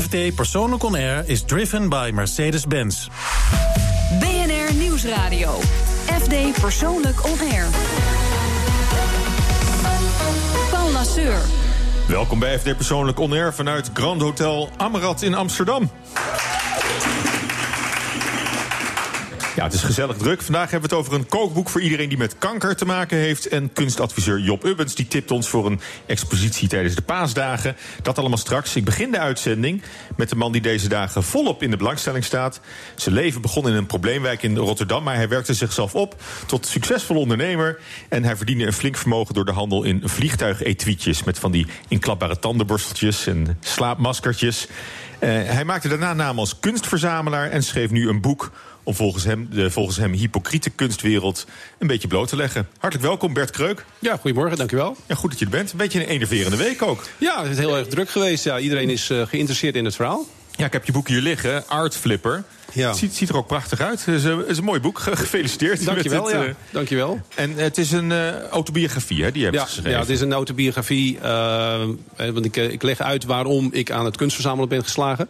FD Persoonlijk On Air is driven by Mercedes-Benz. BNR Nieuwsradio. FD Persoonlijk On Air. Paul Lasseur. Welkom bij FD Persoonlijk On Air vanuit Grand Hotel Amrad in Amsterdam. Het is gezellig druk. Vandaag hebben we het over een kookboek voor iedereen die met kanker te maken heeft. En kunstadviseur Job Ubbens die tipt ons voor een expositie tijdens de paasdagen. Dat allemaal straks. Ik begin de uitzending met de man die deze dagen volop in de belangstelling staat. Zijn leven begon in een probleemwijk in Rotterdam, maar hij werkte zichzelf op tot succesvol ondernemer. En hij verdiende een flink vermogen door de handel in vliegtuigetuietjes met van die inklapbare tandenborsteltjes en slaapmaskertjes. Uh, hij maakte daarna naam als kunstverzamelaar en schreef nu een boek om volgens hem de volgens hem hypocriete kunstwereld een beetje bloot te leggen. Hartelijk welkom, Bert Kreuk. Ja, goedemorgen, dankjewel. Ja, goed dat je er bent. Een beetje een enerverende week ook. Ja, het is heel erg druk geweest. Ja, iedereen is uh, geïnteresseerd in het verhaal. Ja, ik heb je boek hier liggen, Art Flipper. Ja. Het ziet, ziet, er ook prachtig uit. Het is, een, is een mooi boek. Gefeliciteerd. Dankjewel. Met het, ja. Dankjewel. En het is een uh, autobiografie, hè, die je hebt ja, geschreven. Ja, het is een autobiografie. Uh, want ik, ik, leg uit waarom ik aan het kunstverzamelen ben geslagen.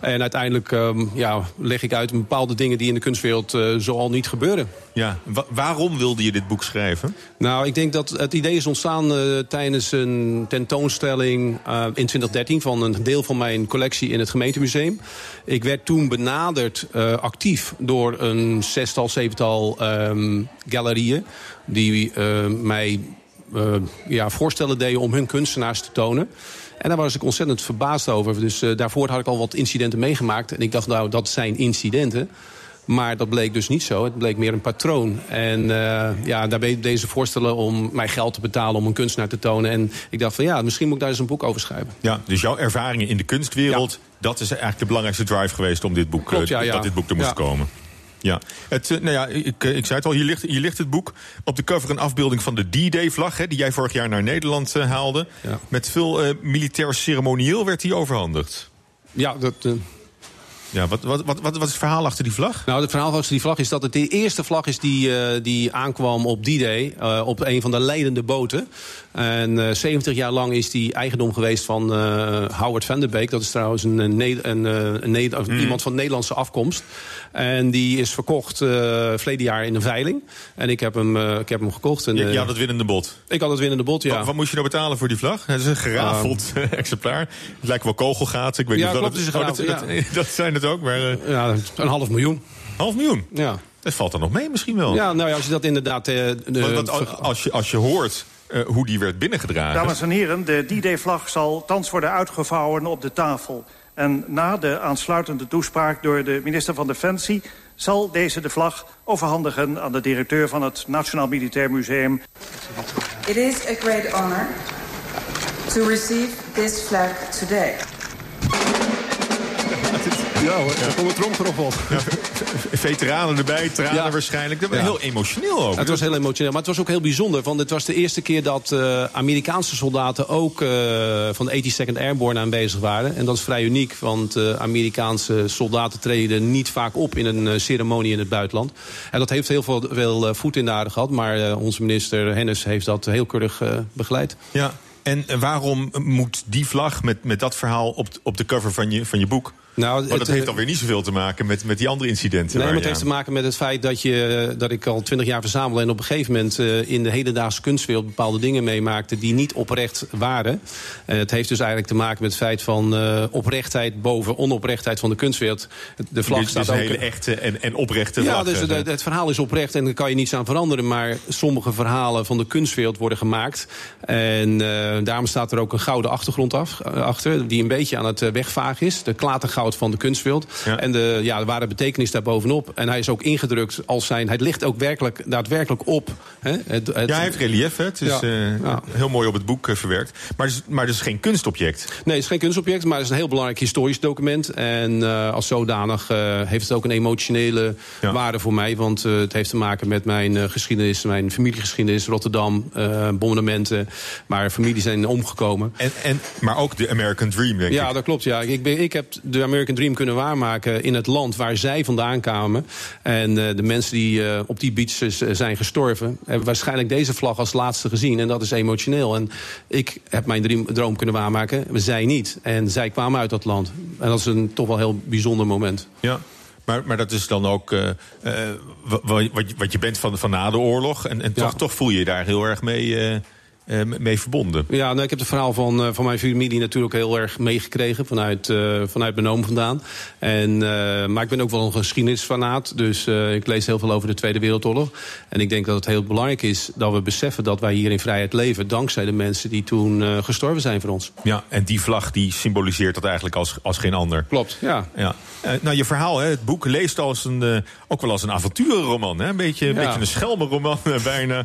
En uiteindelijk um, ja, leg ik uit bepaalde dingen die in de kunstwereld uh, zoal niet gebeuren. Ja, Wa waarom wilde je dit boek schrijven? Nou, ik denk dat het idee is ontstaan tijdens een tentoonstelling in 2013... van een deel van mijn collectie in het gemeentemuseum. Ik werd toen benaderd uh, actief door een zestal, zevental um, galerieën... die uh, mij uh, ja, voorstellen deden om hun kunstenaars te tonen. En daar was ik ontzettend verbaasd over. Dus daarvoor had ik al wat incidenten meegemaakt. En ik dacht, nou, dat zijn incidenten. Maar dat bleek dus niet zo. Het bleek meer een patroon. En uh, ja, daar deed deze voorstellen om mij geld te betalen om een kunstenaar te tonen. En ik dacht van ja, misschien moet ik daar eens een boek over schrijven. Ja, dus jouw ervaringen in de kunstwereld. Dat is eigenlijk de belangrijkste drive geweest om dit boek, Klopt, ja, ja. dat dit boek er moest komen. Ja, het, nou ja ik, ik zei het al, hier ligt, hier ligt het boek. Op de cover een afbeelding van de D-Day-vlag... die jij vorig jaar naar Nederland uh, haalde. Ja. Met veel uh, militair ceremonieel werd die overhandigd. Ja, dat... Uh... Ja, wat, wat, wat, wat is het verhaal achter die vlag? Nou, het verhaal achter die vlag is dat het de eerste vlag is die, uh, die aankwam op D-Day. Uh, op een van de leidende boten. En uh, 70 jaar lang is die eigendom geweest van Howard van der Beek. Dat is trouwens een, een, een, een mm. iemand van Nederlandse afkomst. En die is verkocht verleden jaar in een veiling. En ik heb hem, ik heb hem gekocht. En, je, had het winnende bod? Ik had het winnende bod, ja. Wat, wat moest je nou betalen voor die vlag? Het is een gerafeld exemplaar. Het lijkt wel kogelgaten. Ik weet ja, niet klopt, dat, het is oh, dat, ja. dat, dat zijn het ook, maar... Uh... Ja, een half miljoen. Half miljoen? Ja. Dat valt er nog mee misschien wel. Ja, nou ja, als je dat inderdaad... Uh, de, want, want, als, je, als je hoort uh, hoe die werd binnengedragen... Dames en heren, de D-Day-vlag zal thans worden uitgevouwen op de tafel. En na de aansluitende toespraak door de minister van Defensie... zal deze de vlag overhandigen aan de directeur van het Nationaal Militair Museum. It is a great honor to receive this flag today. Ja hoor, komt een tromgeroffel op. Ja, veteranen erbij, tranen ja. waarschijnlijk. Dat was heel emotioneel ook. Het was heel emotioneel, maar het was ook heel bijzonder. Want het was de eerste keer dat uh, Amerikaanse soldaten ook uh, van de 82nd Airborne aanwezig waren. En dat is vrij uniek, want uh, Amerikaanse soldaten treden niet vaak op in een ceremonie in het buitenland. En dat heeft heel veel, veel voet in de aarde gehad. Maar onze minister Hennis heeft dat heel keurig begeleid. Ja, en waarom moet die vlag met, met dat verhaal op, op de cover van je, van je boek... Nou, maar dat het, heeft dan weer niet zoveel te maken met, met die andere incidenten. Nee, maar het heeft te maken met het feit dat, je, dat ik al twintig jaar verzamel... en op een gegeven moment uh, in de hedendaagse kunstwereld bepaalde dingen meemaakte... die niet oprecht waren. Uh, het heeft dus eigenlijk te maken met het feit van uh, oprechtheid... boven onoprechtheid van de kunstwereld. De vlag dus, staat dus ook... een hele echte en, en oprechte ja, vlag. dus het, het verhaal is oprecht en daar kan je niets aan veranderen. Maar sommige verhalen van de kunstwereld worden gemaakt. En daarom staat er ook een gouden achtergrond af, achter... die een beetje aan het wegvagen is. De klatergoud van de kunstwereld. Ja. En de, ja, de ware betekenis daarbovenop. En hij is ook ingedrukt als zijn... Hij ligt ook werkelijk, daadwerkelijk op. Hè? Het, het, ja, hij heeft relief. Hè? Het is Ja. uh, Ja. heel mooi op het boek uh, verwerkt. Maar het, is, maar het is geen kunstobject. Nee, het is geen kunstobject, maar het is een heel belangrijk historisch document. En uh, als zodanig heeft het ook een emotionele Ja. waarde voor mij. Want het heeft te maken met mijn geschiedenis, mijn familiegeschiedenis, Rotterdam, bombardementen. Maar familie zijn omgekomen. En, en, maar ook de American Dream, denk ja, ik. dat klopt. Ja. Ik, ben, ik heb de American Dream kunnen waarmaken in het land waar zij vandaan kwamen. En uh, de mensen die uh, op die beaches uh, zijn gestorven, hebben waarschijnlijk deze vlag als laatste gezien. En dat is emotioneel. En ik heb mijn dream, droom kunnen waarmaken, zij niet. En zij kwamen uit dat land. En dat is een toch wel heel bijzonder moment. Ja. Maar, maar dat is dan ook uh, uh, wat, wat, je bent van, van na de oorlog. En, en toch, Ja. toch voel je je daar heel erg mee, uh, mee verbonden. Ja, nou, ik heb het verhaal van, uh, van mijn familie natuurlijk heel erg meegekregen. Vanuit, uh, vanuit mijn oom vandaan. En, uh, maar ik ben ook wel een geschiedenisfanaat. Dus uh, ik lees heel veel over de Tweede Wereldoorlog. En ik denk dat het heel belangrijk is dat we beseffen dat wij hier in vrijheid leven. Dankzij de mensen die toen gestorven zijn voor ons. Ja, en die vlag die symboliseert dat eigenlijk als, als geen ander. Klopt, ja. ja. Nou, je verhaal, hè, het boek leest als een, ook wel als een avonturenroman. Hè? Een, beetje, een Ja. beetje een schelmenroman bijna.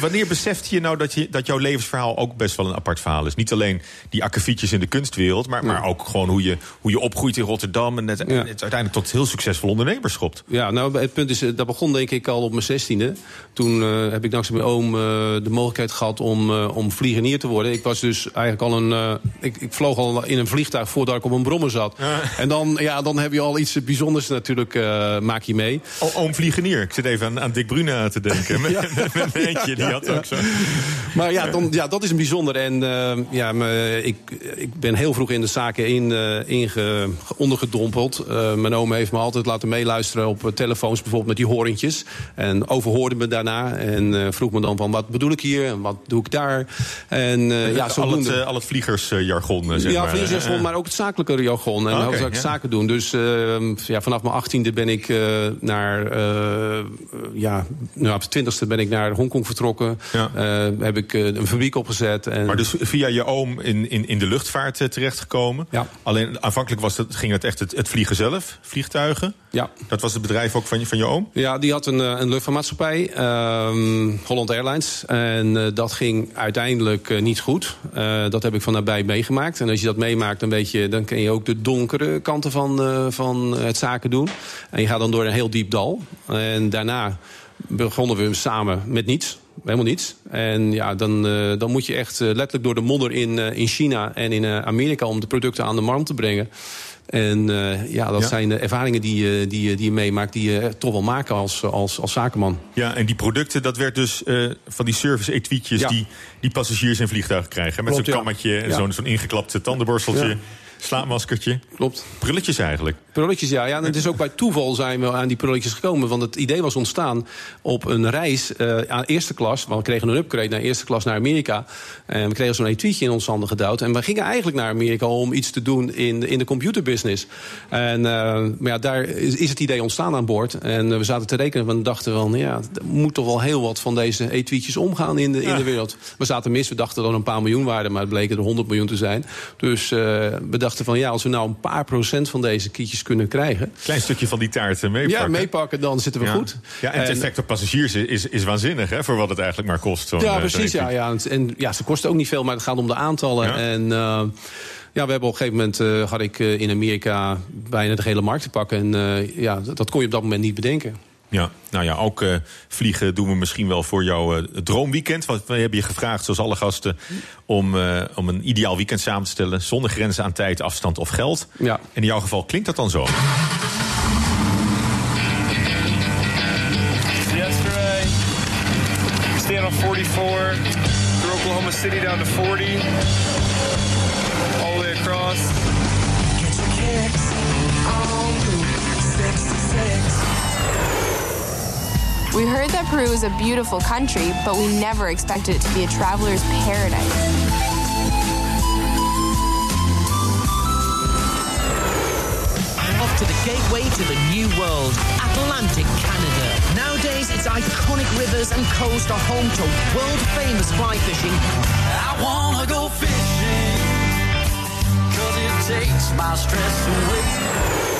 Wanneer beseft je nou dat, je dat jouw levensverhaal ook best wel een apart verhaal is? Niet alleen die akkefietjes in de kunstwereld, maar, maar ook gewoon hoe je, hoe je opgroeit in Rotterdam. En het, uiteindelijk tot heel succesvol ondernemers schopt. Ja, nou, het punt is, eh, dat begon denk ik al op mijn zestiende. Toen uh, heb ik dankzij mijn oom uh, de mogelijkheid gehad om, uh, om vliegenier te worden. Ik was dus eigenlijk al een. Ik, ik vloog al in een vliegtuig voordat ik op een brommer zat. En dan, ja, dan heb je al iets bijzonders natuurlijk, maak je mee. O, oom Vliegenier, ik zit even aan, aan Dick Bruna te denken. Met, Ja. met die had ook zo. Maar ja, dan, ja, dat is een bijzonder. En uh, ja, me, ik, ik ben heel vroeg in de zaken in, uh, inge, ondergedompeld. Uh, mijn oom heeft me altijd laten meeluisteren op telefoons, bijvoorbeeld met die horentjes. En overhoorde me daarna en vroeg me dan van wat bedoel ik hier en wat doe ik daar. En ja, al, het, al het vliegersjargon, zeg ja, maar. vliegersjargon, maar ook het zakelijke jargon. En okay, hoe zou ik ja. zaken doen. Dus ja, vanaf mijn achttiende ben ik naar... Ja, nou, op de twintigste ben ik naar Hongkong vertrokken. Ja. Heb ik een fabriek opgezet. En... Maar dus via je oom in, in, in de luchtvaart uh, terechtgekomen. Ja. Alleen aanvankelijk was het, ging het echt het, het vliegen zelf, vliegtuigen. Ja. Dat was het bedrijf ook van je, van je oom? Ja, die had een, eh, een luchtvaartmaatschappij, uh, Holland Airlines. En uh, dat ging uiteindelijk uh, niet goed. Dat heb ik van nabij meegemaakt. En als je dat meemaakt, dan, weet je, dan ken je ook de donkere kanten van, van het zaken doen. En je gaat dan door een heel diep dal. En daarna begonnen we samen met niets. Helemaal niets. En ja, dan, uh, dan moet je echt uh, letterlijk door de modder in, uh, in China en in Amerika om de producten aan de markt te brengen. En uh, ja, dat Ja. zijn de ervaringen die, je- die, die je meemaakt, die je toch wel maken als, als, als zakenman. Ja, en die producten, dat werd dus uh, van die service-etuietjes... Ja. die, die passagiers in vliegtuigen krijgen. Met zo'n kammetje en Ja. zo'n zo'n ingeklapte tandenborsteltje... Slaapmaskertje. Klopt. Prulletjes eigenlijk. Prulletjes, ja. ja. En het is ook bij toeval zijn we aan die prulletjes gekomen. Want het idee was ontstaan op een reis uh, aan eerste klas. Want we kregen een upgrade naar eerste klas naar Amerika. En we kregen zo'n etuietje in ons handen gedouwd. En we gingen eigenlijk naar Amerika om iets te doen in, in de computerbusiness. En uh, maar ja, daar is, is het idee ontstaan aan boord. En uh, we zaten te rekenen en dachten van... ja, er moet toch wel heel wat van deze etuietjes omgaan in de, in de wereld. We zaten mis, we dachten dat er een paar miljoen waren... maar het bleken er 100 miljoen te zijn. Dus uh, we dachten van ja, als we nou een paar procent van deze kietjes kunnen krijgen... Klein stukje van die taart meepakken. Ja, meepakken, dan zitten we Ja. goed. Ja, en het effect op passagiers is, is waanzinnig, hè, voor wat het eigenlijk maar kost. Ja, eh, precies. Ja, ja. En, ja, ze kosten ook niet veel, maar het gaat om de aantallen. Ja. En uh, ja, we hebben op een gegeven moment uh, had ik uh, in Amerika bijna de hele markt te pakken. En ja, dat, dat kon je op dat moment niet bedenken. Ja, nou ja, ook uh, vliegen doen we misschien wel voor jouw uh, droomweekend. Want we hebben je gevraagd, zoals alle gasten, om, uh, om een ideaal weekend samen te stellen. Zonder grenzen aan tijd, afstand of geld. Ja. En in jouw geval klinkt dat dan zo. Yesterday, stand on 44, through Oklahoma City down to 40, all the way across. We heard that Peru is a beautiful country, but we never expected it to be a traveler's paradise. Off to the gateway to the new world, Atlantic Canada. Nowadays, its iconic rivers and coast are home to world famous fly fishing. I wanna go fishing, cause it takes my stress away.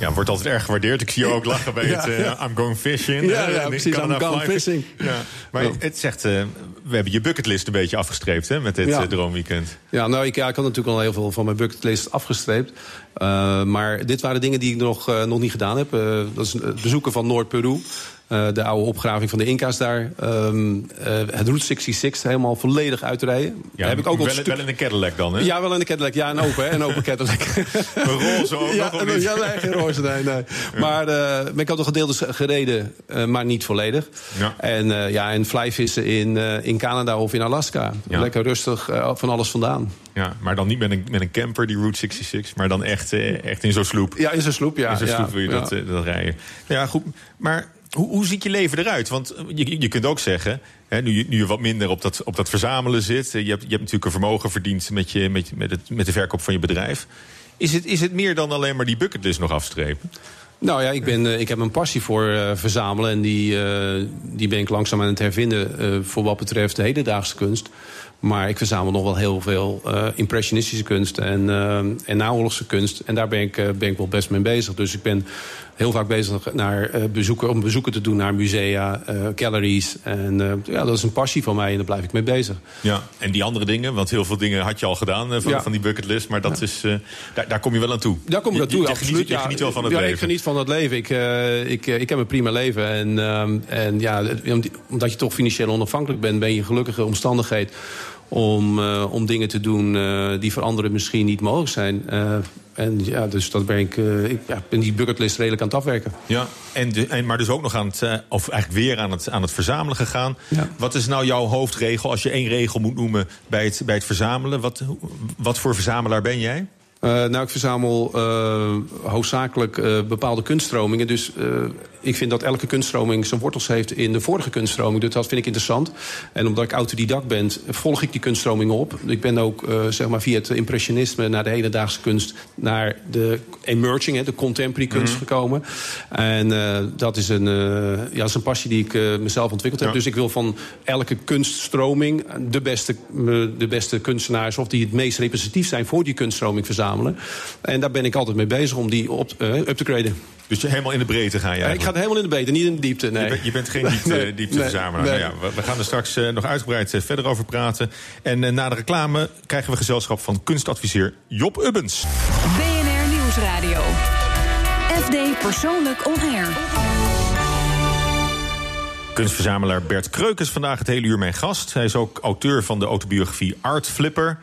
Ja, wordt altijd erg gewaardeerd. Ik zie je ook lachen bij het uh, I'm going fishing. Ja, ja precies. I'm going fishing. Ja. Maar Ja. het zegt, uh, we hebben je bucketlist een beetje afgestreept hè, met dit Ja. uh, droomweekend. Ja, nou, ik, ja, ik had natuurlijk al heel veel van mijn bucketlist afgestreept. Uh, maar dit waren dingen die ik nog, uh, nog niet gedaan heb. Uh, dat is het bezoeken van Noord-Peru. Eh, de oude opgraving van de Inca's daar. Eh, het Route 66 helemaal volledig uit te rijden. Ja, heb ik ook wel, stuk- wel in een Cadillac dan, hè? Ja, wel in de Cadillac. Ja, een open, hè? Een open Cadillac. Een roze ook ja, nog, niet? ja, nee, geen roze, nee, nee. Maar eh, ben ik ook nog gedeeltes gereden, eh, maar niet volledig. Ja. En, eh, ja, en flyvissen in, eh, in Canada of in Alaska. Ja. Lekker rustig eh, van alles vandaan. Ja, maar dan niet met een, met een camper, die Route 66, maar dan echt, eh, echt in zo'n sloep. Ja, in zo'n sloep, ja. in zo'n ja, sloep wil je ja. dat, eh, dat rijden. Ja, goed. Maar hoe, hoe ziet je leven eruit? Want je, je kunt ook zeggen, hè, nu, je, nu je wat minder op dat, op dat verzamelen zit... eh, je hebt, je hebt natuurlijk een vermogen verdiend met, je, met, met, het, met de verkoop van je bedrijf. Is het, is het meer dan alleen maar die bucketlist nog afstrepen? Nou ja, ik, ben, eh, ik heb een passie voor eh, verzamelen. En die, eh, die ben ik langzaam aan het hervinden eh, voor wat betreft de hedendaagse kunst. Maar ik verzamel nog wel heel veel eh, impressionistische kunst en, eh, en naoorlogse kunst. En daar ben ik, eh, ben ik wel best mee bezig. Dus ik ben heel vaak bezig naar, eh, bezoeken, om bezoeken te doen naar musea, eh, galleries. En eh, ja, dat is een passie van mij en daar blijf ik mee bezig. Ja, en die andere dingen, want heel veel dingen had je al gedaan van, Ja. van die bucketlist... maar dat is, daar, daar kom je wel aan toe. Daar kom ik Je- naartoe, je, je, absoluut. geniet, je geniet wel van het ja, leven. ik geniet van het leven. Ik, ik, ik heb een prima leven. En, ehm, en ja, omdat je toch financieel onafhankelijk bent... ben je in gelukkige omstandigheid om, eh, om dingen te doen... eh, die voor anderen misschien niet mogelijk zijn. Eh, en ja, dus dat ben ik, ik ja, ben die bucketlist redelijk aan het afwerken. Ja, en de, en, maar dus ook nog aan het, of eigenlijk weer aan het, aan het verzamelen gegaan. Ja. Wat is nou jouw hoofdregel, als je één regel moet noemen bij het, bij het verzamelen? Wat, wat voor verzamelaar ben jij? Eh, nou, ik verzamel eh, hoofdzakelijk eh, bepaalde kunststromingen. Dus ik vind dat elke kunststroming zijn wortels heeft in de vorige kunststroming. Dus dat vind ik interessant. En omdat ik autodidact ben, volg ik die kunststroming op. Ik ben ook zeg maar via het impressionisme naar de hedendaagse kunst... naar de emerging, hè, de contemporary kunst gekomen. En dat, is een, ja, is een passie die ik mezelf ontwikkeld heb. Ja. Dus ik wil van elke kunststroming de beste, de beste kunstenaars... of die het meest representatief zijn voor die kunststroming verzamelen. En daar ben ik altijd mee bezig om die op, eh, up te graden. Dus je helemaal in de breedte ga je ik eigenlijk. ga het helemaal in de breedte, niet in de diepte. Nee. Je, bent, je bent geen diepte, Nee, diepteverzamelaar. nee, Nou ja, we, we gaan er straks eh, nog uitgebreid eh, verder over praten. En eh, na de reclame krijgen we gezelschap van kunstadviseur Job Ubbens. BNR Nieuwsradio. FD Persoonlijk On Air. Kunstverzamelaar Bert Kreuk is vandaag het hele uur mijn gast. Hij is ook auteur van de autobiografie Art Flipper.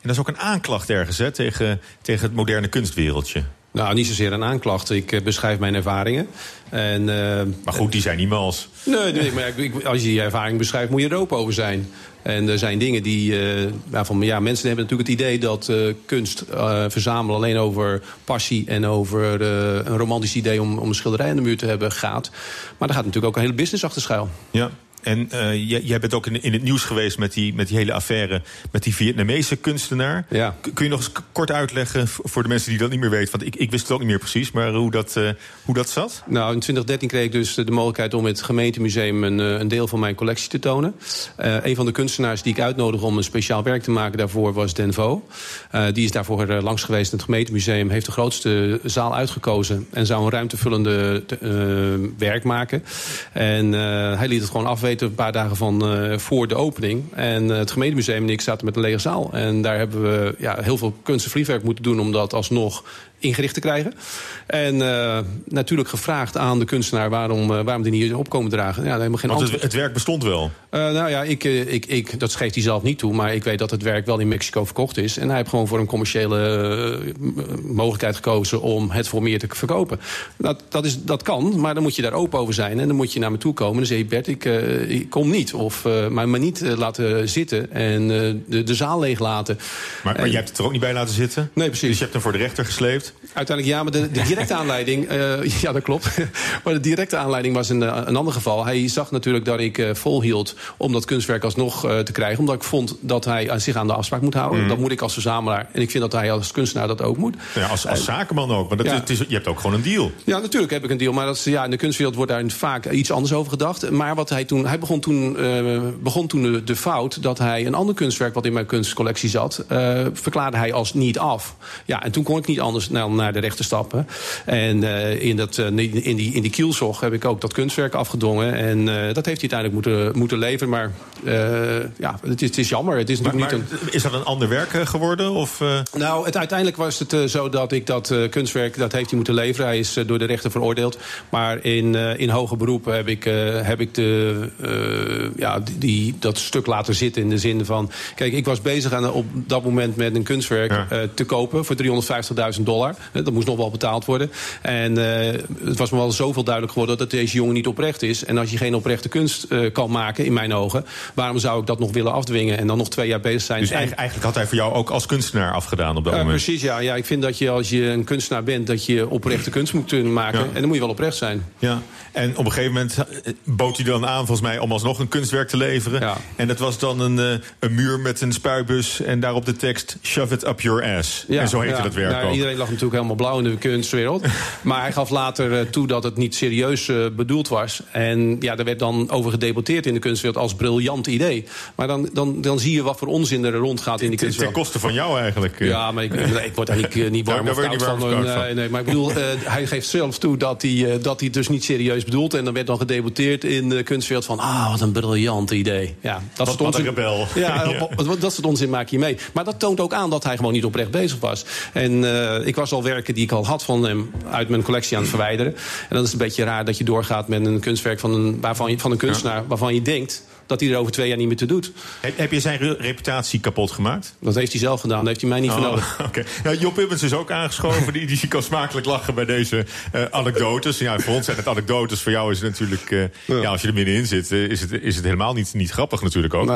En dat is ook een aanklacht ergens hè, tegen, tegen het moderne kunstwereldje. Nou, niet zozeer een aanklacht. Ik eh, beschrijf mijn ervaringen. En, eh, Maar goed, die zijn niet mals. Nee, nee maar ik, als je die ervaring beschrijft, moet je er open over zijn. En er zijn dingen die. eh, waarvan, ja, mensen hebben natuurlijk het idee dat kunst verzamelen alleen over passie en over een romantisch idee om, om een schilderij aan de muur te hebben gaat. Maar daar gaat natuurlijk ook een hele business achter schuil. Ja. En eh, jij, jij bent ook in, in het nieuws geweest met die, met die hele affaire met die Vietnamese kunstenaar. Ja. Kun je nog eens kort uitleggen voor de mensen die dat niet meer weten? Want ik, ik wist het ook niet meer precies, maar hoe dat, eh, hoe dat zat? Nou, in 2013 kreeg ik dus de mogelijkheid om in het gemeentemuseum een, eh, een deel van mijn collectie te tonen. Eh, een van de kunstenaars die ik uitnodig om een speciaal werk te maken daarvoor was Den Vo. Eh, die is daarvoor langs geweest in het gemeentemuseum, heeft de grootste zaal uitgekozen en zou een ruimtevullende te- werk maken. En hij liet het gewoon afweten een paar dagen van eh, voor de opening. En eh, het gemeentemuseum en ik zaten met een lege zaal. En daar hebben we ja, heel veel kunst en vliegwerk moeten doen om dat alsnog ingericht te krijgen. En eh, natuurlijk gevraagd aan de kunstenaar waarom, eh, waarom die niet op komen dragen. Ja, helemaal geen Want het, het werk bestond wel. Eh, nou ja, ik, ik, ik, dat schreef hij zelf niet toe. Maar ik weet dat het werk wel in Mexico verkocht is. En hij heeft gewoon voor een commerciële mogelijkheid gekozen om het voor meer te verkopen. Dat, dat, is, dat kan, maar dan moet je daar open over zijn. En dan moet je naar me toe komen. En dan zeg je, Bert, ik, ik kom niet. Of eh, maar me niet laten zitten en de, de zaal leeg laten. Maar, maar En- jij hebt het er ook niet bij laten zitten? Nee, precies. Dus je hebt hem voor de rechter gesleept? Tschüss. Uiteindelijk ja, maar de, de directe aanleiding... eh, ja, dat klopt. maar de directe aanleiding was een, eh, een ander geval. Hij zag natuurlijk dat ik eh, volhield om dat kunstwerk alsnog eh, te krijgen. Omdat ik vond dat hij aan zich aan de afspraak moet houden. Dat moet ik als verzamelaar. En ik vind dat hij als kunstenaar dat ook moet. Ja, als, als zakenman ook. Maar dat, ja. het is, je hebt ook gewoon een deal. Ja, natuurlijk heb ik een deal. Maar dat, is- ja, in de kunstwereld wordt daar vaak iets anders over gedacht. Maar wat hij toen... hij begon toen, begon toen de, de fout dat hij een ander kunstwerk wat in mijn kunstcollectie zat, verklaarde hij als niet af. Ja, en toen kon ik niet anders dan naar de rechter stappen. En eh, in, dat, eh, in, die, in die kielzog heb ik ook dat kunstwerk afgedwongen. En eh, dat heeft hij uiteindelijk moeten, moeten leveren. Maar ja, het is, het is jammer. Het is Maar, niet een. is dat een ander werk geworden? Of, Nou, het, uiteindelijk was het zo dat ik dat kunstwerk dat heeft hij moeten leveren. Hij is door de rechter veroordeeld. Maar in, in hoger beroep heb ik, heb ik de, ja, die, dat stuk laten zitten. In de zin van. Kijk, ik was bezig aan, op dat moment met een kunstwerk Ja. te kopen voor 350.000 dollar. Dat moest nog wel betaald worden. En eh, het was me wel zoveel duidelijk geworden dat deze jongen niet oprecht is. En als je geen oprechte kunst eh, kan maken, in mijn ogen, waarom zou ik dat nog willen afdwingen en dan nog twee jaar bezig zijn? dus En- eigenlijk, had hij voor jou ook als kunstenaar afgedaan op dat moment. precies, ja. ja. Ik vind dat je als je een kunstenaar bent... dat je oprechte kunst moet kunnen maken. Ja. En dan moet je wel oprecht zijn. Ja, en op een gegeven moment eh, bood hij dan aan, volgens mij, om alsnog een kunstwerk te leveren. Ja. En dat was dan een, een muur met een spuitbus en daarop de tekst: Shove it up your ass. en zo heette dat werk Ja, ook. Iedereen lag natuurlijk helemaal blauw in de kunstwereld. maar hij gaf later eh, toe dat het niet serieus eh, bedoeld was. En ja, daar werd dan over gedebatteerd in de kunstwereld als briljant idee. Maar dan, dan, dan zie je wat voor onzin er rondgaat in die Ten, ten kunstwereld. koste van jou eigenlijk. eh. Ja, maar ik, ik word daar niet, niet warm of koud van. koud Nee, van. nee, maar ik bedoel, hij geeft zelf toe dat hij, dat hij het dus niet serieus bedoelt. En dan werd dan gedebatteerd in de kunstwereld van... ah, wat een briljant idee. Ja, dat Wat- wat een rebel. Ja, Ja. dat soort onzin maak je mee. Maar dat toont ook aan dat hij gewoon niet oprecht bezig was. En ik was al werken die ik al had van hem uit mijn collectie aan het verwijderen. En dan is het een beetje raar dat je doorgaat met een kunstwerk van een, waarvan je, van een kunstenaar... waarvan je denkt dat hij er over twee jaar niet meer te doet. Heb, heb je zijn re- reputatie kapot gemaakt? Dat heeft hij zelf gedaan, dat heeft hij mij niet Oh, nodig. Oké. Nou, Job Ubbens is ook aangeschoven. die, die kan smakelijk lachen bij deze eh, anekdotes. Ja, voor ons zijn het anekdotes. Voor jou is het natuurlijk... eh, ja. als je er middenin zit, eh, is, het, is het helemaal niet, niet grappig natuurlijk ook.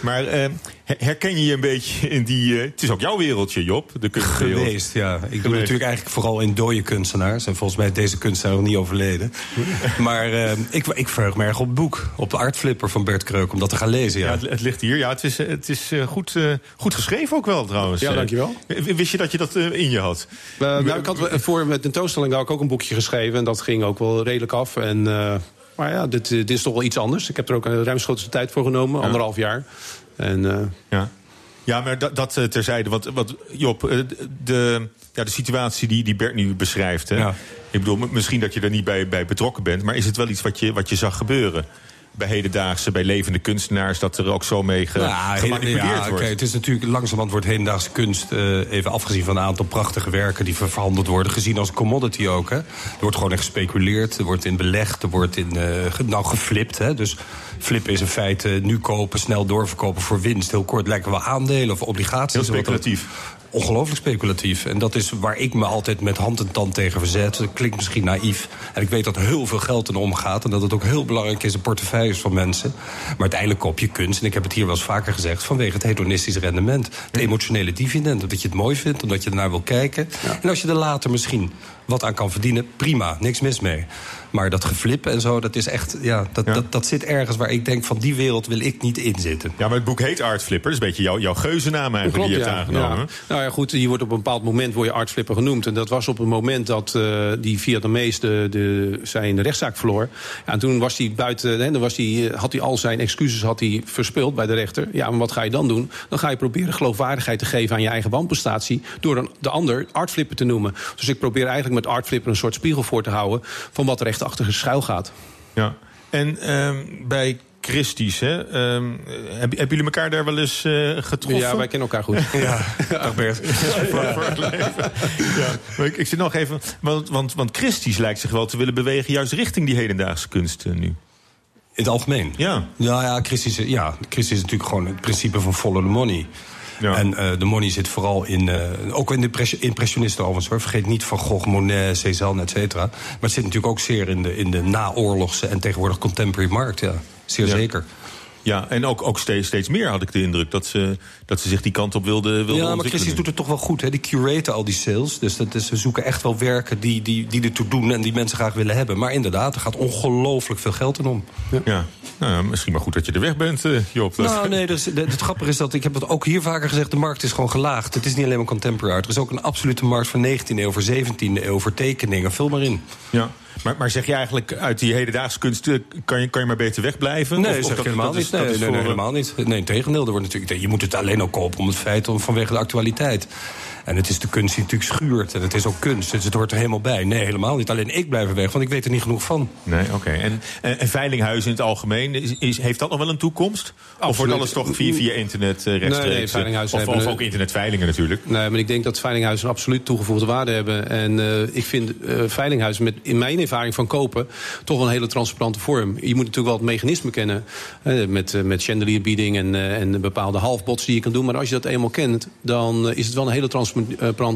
Maar her- herken je je een beetje in die... eh, het is ook jouw wereldje, Job. De kunstwereld. Geweest, ja. Ik doe natuurlijk eigenlijk vooral in dode kunstenaars. En volgens mij is deze kunstenaar nog niet overleden. maar eh, ik, ik verheug me erg op het boek. Op de Artflipper van Bert Kreuk, om dat te gaan lezen. Ja, Ja. het, het ligt hier. Ja, het is, eh, het is eh, goed, eh, goed geschreven ook wel trouwens. Ja, dankjewel. Wist je dat je dat in je had? Eh, nou, ik had voor mijn tentoonstelling had ik ook een boekje geschreven. En dat ging ook wel redelijk af. En, eh, maar ja, dit, dit is toch wel iets anders. Ik heb er ook een ruimschotse tijd voor genomen, anderhalf jaar. En, eh, Ja. Ja, maar dat, dat eh, terzijde. Want, wat Job, eh, de, ja, de situatie die, die Bert nu beschrijft. Hè? Ja. Ik bedoel, misschien dat je er niet bij, bij betrokken bent. Maar is het wel iets wat je, wat je zag gebeuren? Bij hedendaagse, bij levende kunstenaars, dat er ook zo mee ge- Nou, gemanipuleerd ja, wordt. oké, het is natuurlijk langzamerhand wordt hedendaagse kunst, eh, even afgezien van een aantal prachtige werken die ver- verhandeld worden, gezien als commodity ook. Hè. Er wordt gewoon gespeculeerd, er wordt in belegd, er wordt in eh, ge- nou, geflipt. Hè. Dus flippen is in feite nu kopen, snel doorverkopen voor winst. Heel kort lijken wel aandelen of obligaties. Heel speculatief. Ongelooflijk speculatief. En dat is waar ik me altijd met hand en tand tegen verzet. Dat klinkt misschien naïef. En ik weet dat heel veel geld in omgaat. En dat het ook heel belangrijk is in portefeuilles van mensen. Maar uiteindelijk koop je kunst. En ik heb het hier wel eens vaker gezegd. Vanwege het hedonistische rendement. Het emotionele dividend. Omdat je het mooi vindt. Omdat je ernaar wil kijken. En als je er later misschien wat aan kan verdienen. Prima. Niks mis mee. Maar dat geflip en zo. Dat is echt. Ja, dat, Ja. Dat, dat zit ergens waar ik denk van die wereld wil ik niet in zitten. Ja, maar het boek heet Art Flipper. Dat is een beetje jouw, jouw geuzennaam eigenlijk die je hebt aangenomen. Ja. Nou ja, goed, je wordt op een bepaald moment word je artflipper genoemd. En dat was op het moment dat eh, die Vietnamees de, de, zijn rechtszaak verloor. Ja, en toen was hij buiten, hè, dan was hij, eh, had hij al zijn excuses had hij verspeeld bij de rechter. Ja, maar wat ga je dan doen? Dan ga je proberen geloofwaardigheid te geven aan je eigen wanprestatie... door een, de ander artflipper te noemen. Dus ik probeer eigenlijk met artflipper een soort spiegel voor te houden... van wat er echt achter schuil gaat. Ja. En ehm, bij Christie's, hè, ehm, heb- hebben jullie elkaar daar wel eens eh, getroffen? Ja, wij kennen elkaar goed. Ja, dag Bert. voor, voor het leven. Ja. Maar ik, ik zit nog even. Want, want, want Christie's lijkt zich wel te willen bewegen, juist richting die hedendaagse kunst eh, nu. In het algemeen? Ja. Ja, ja, Christie is, ja, Christie is natuurlijk gewoon het principe van follow the money. Ja. En eh, de money zit vooral in, eh, ook in de impres- impressionisten overigens hoor. Vergeet niet Van Gogh, Monet, Cézanne, et cetera. Maar het zit natuurlijk ook zeer in de, in de naoorlogse en tegenwoordig contemporary markt, ja. Zeer Ja. zeker. Ja, en ook, ook steeds, steeds meer had ik de indruk dat ze, dat ze zich die kant op wilden, wilden Ja, maar. Christie's doet het toch wel goed. Hè? Die curaten al die sales. Dus dat is, ze zoeken echt wel werken die, die, die ertoe doen en die mensen graag willen hebben. Maar inderdaad, er gaat ongelooflijk veel geld in om. Ja, nou, ja, misschien maar goed dat je er weg bent, eh, Job. Dat- Nou, nee, dus, de- het grappige is dat, ik heb het ook hier vaker gezegd... de markt is gewoon gelaagd. Het is niet alleen maar contemporary art. Er is ook een absolute markt voor 19e eeuw, voor 17e eeuw... voor tekeningen, vul maar in. Ja. Maar, maar zeg je eigenlijk uit die hedendaagse kunst... eh, kan je, kan je maar beter wegblijven? Nee, Of- zeg dat- helemaal dat is- niet. Nee, nee, eh, helemaal niet. Nee, tegendeel. Er wordt natuurlijk, je moet het alleen ook kopen om het feit om, vanwege de actualiteit. En het is de kunst die natuurlijk schuurt. En het is ook kunst. Dus het hoort er helemaal bij. Nee, helemaal niet. Alleen ik blijf er weg, want ik weet er niet genoeg van. Nee, oké. En, en, en veilinghuizen in het algemeen, is, is- heeft dat nog wel een toekomst? Of wordt alles toch via, via internet eh, rechtstreeks? Nee, nee, eh, veilinghuizen of, hebben of ook internetveilingen natuurlijk. Nee, maar ik denk dat veilinghuizen absoluut toegevoegde waarde hebben. En eh, ik vind eh, veilinghuizen met in mijn ervaring van kopen toch wel een hele transparante vorm. Je moet natuurlijk wel het mechanisme kennen. eh, met, eh, met chandelierbieding en, eh, en bepaalde halfbots die je kan doen. Maar als je dat eenmaal kent, dan eh, is het wel een hele transparante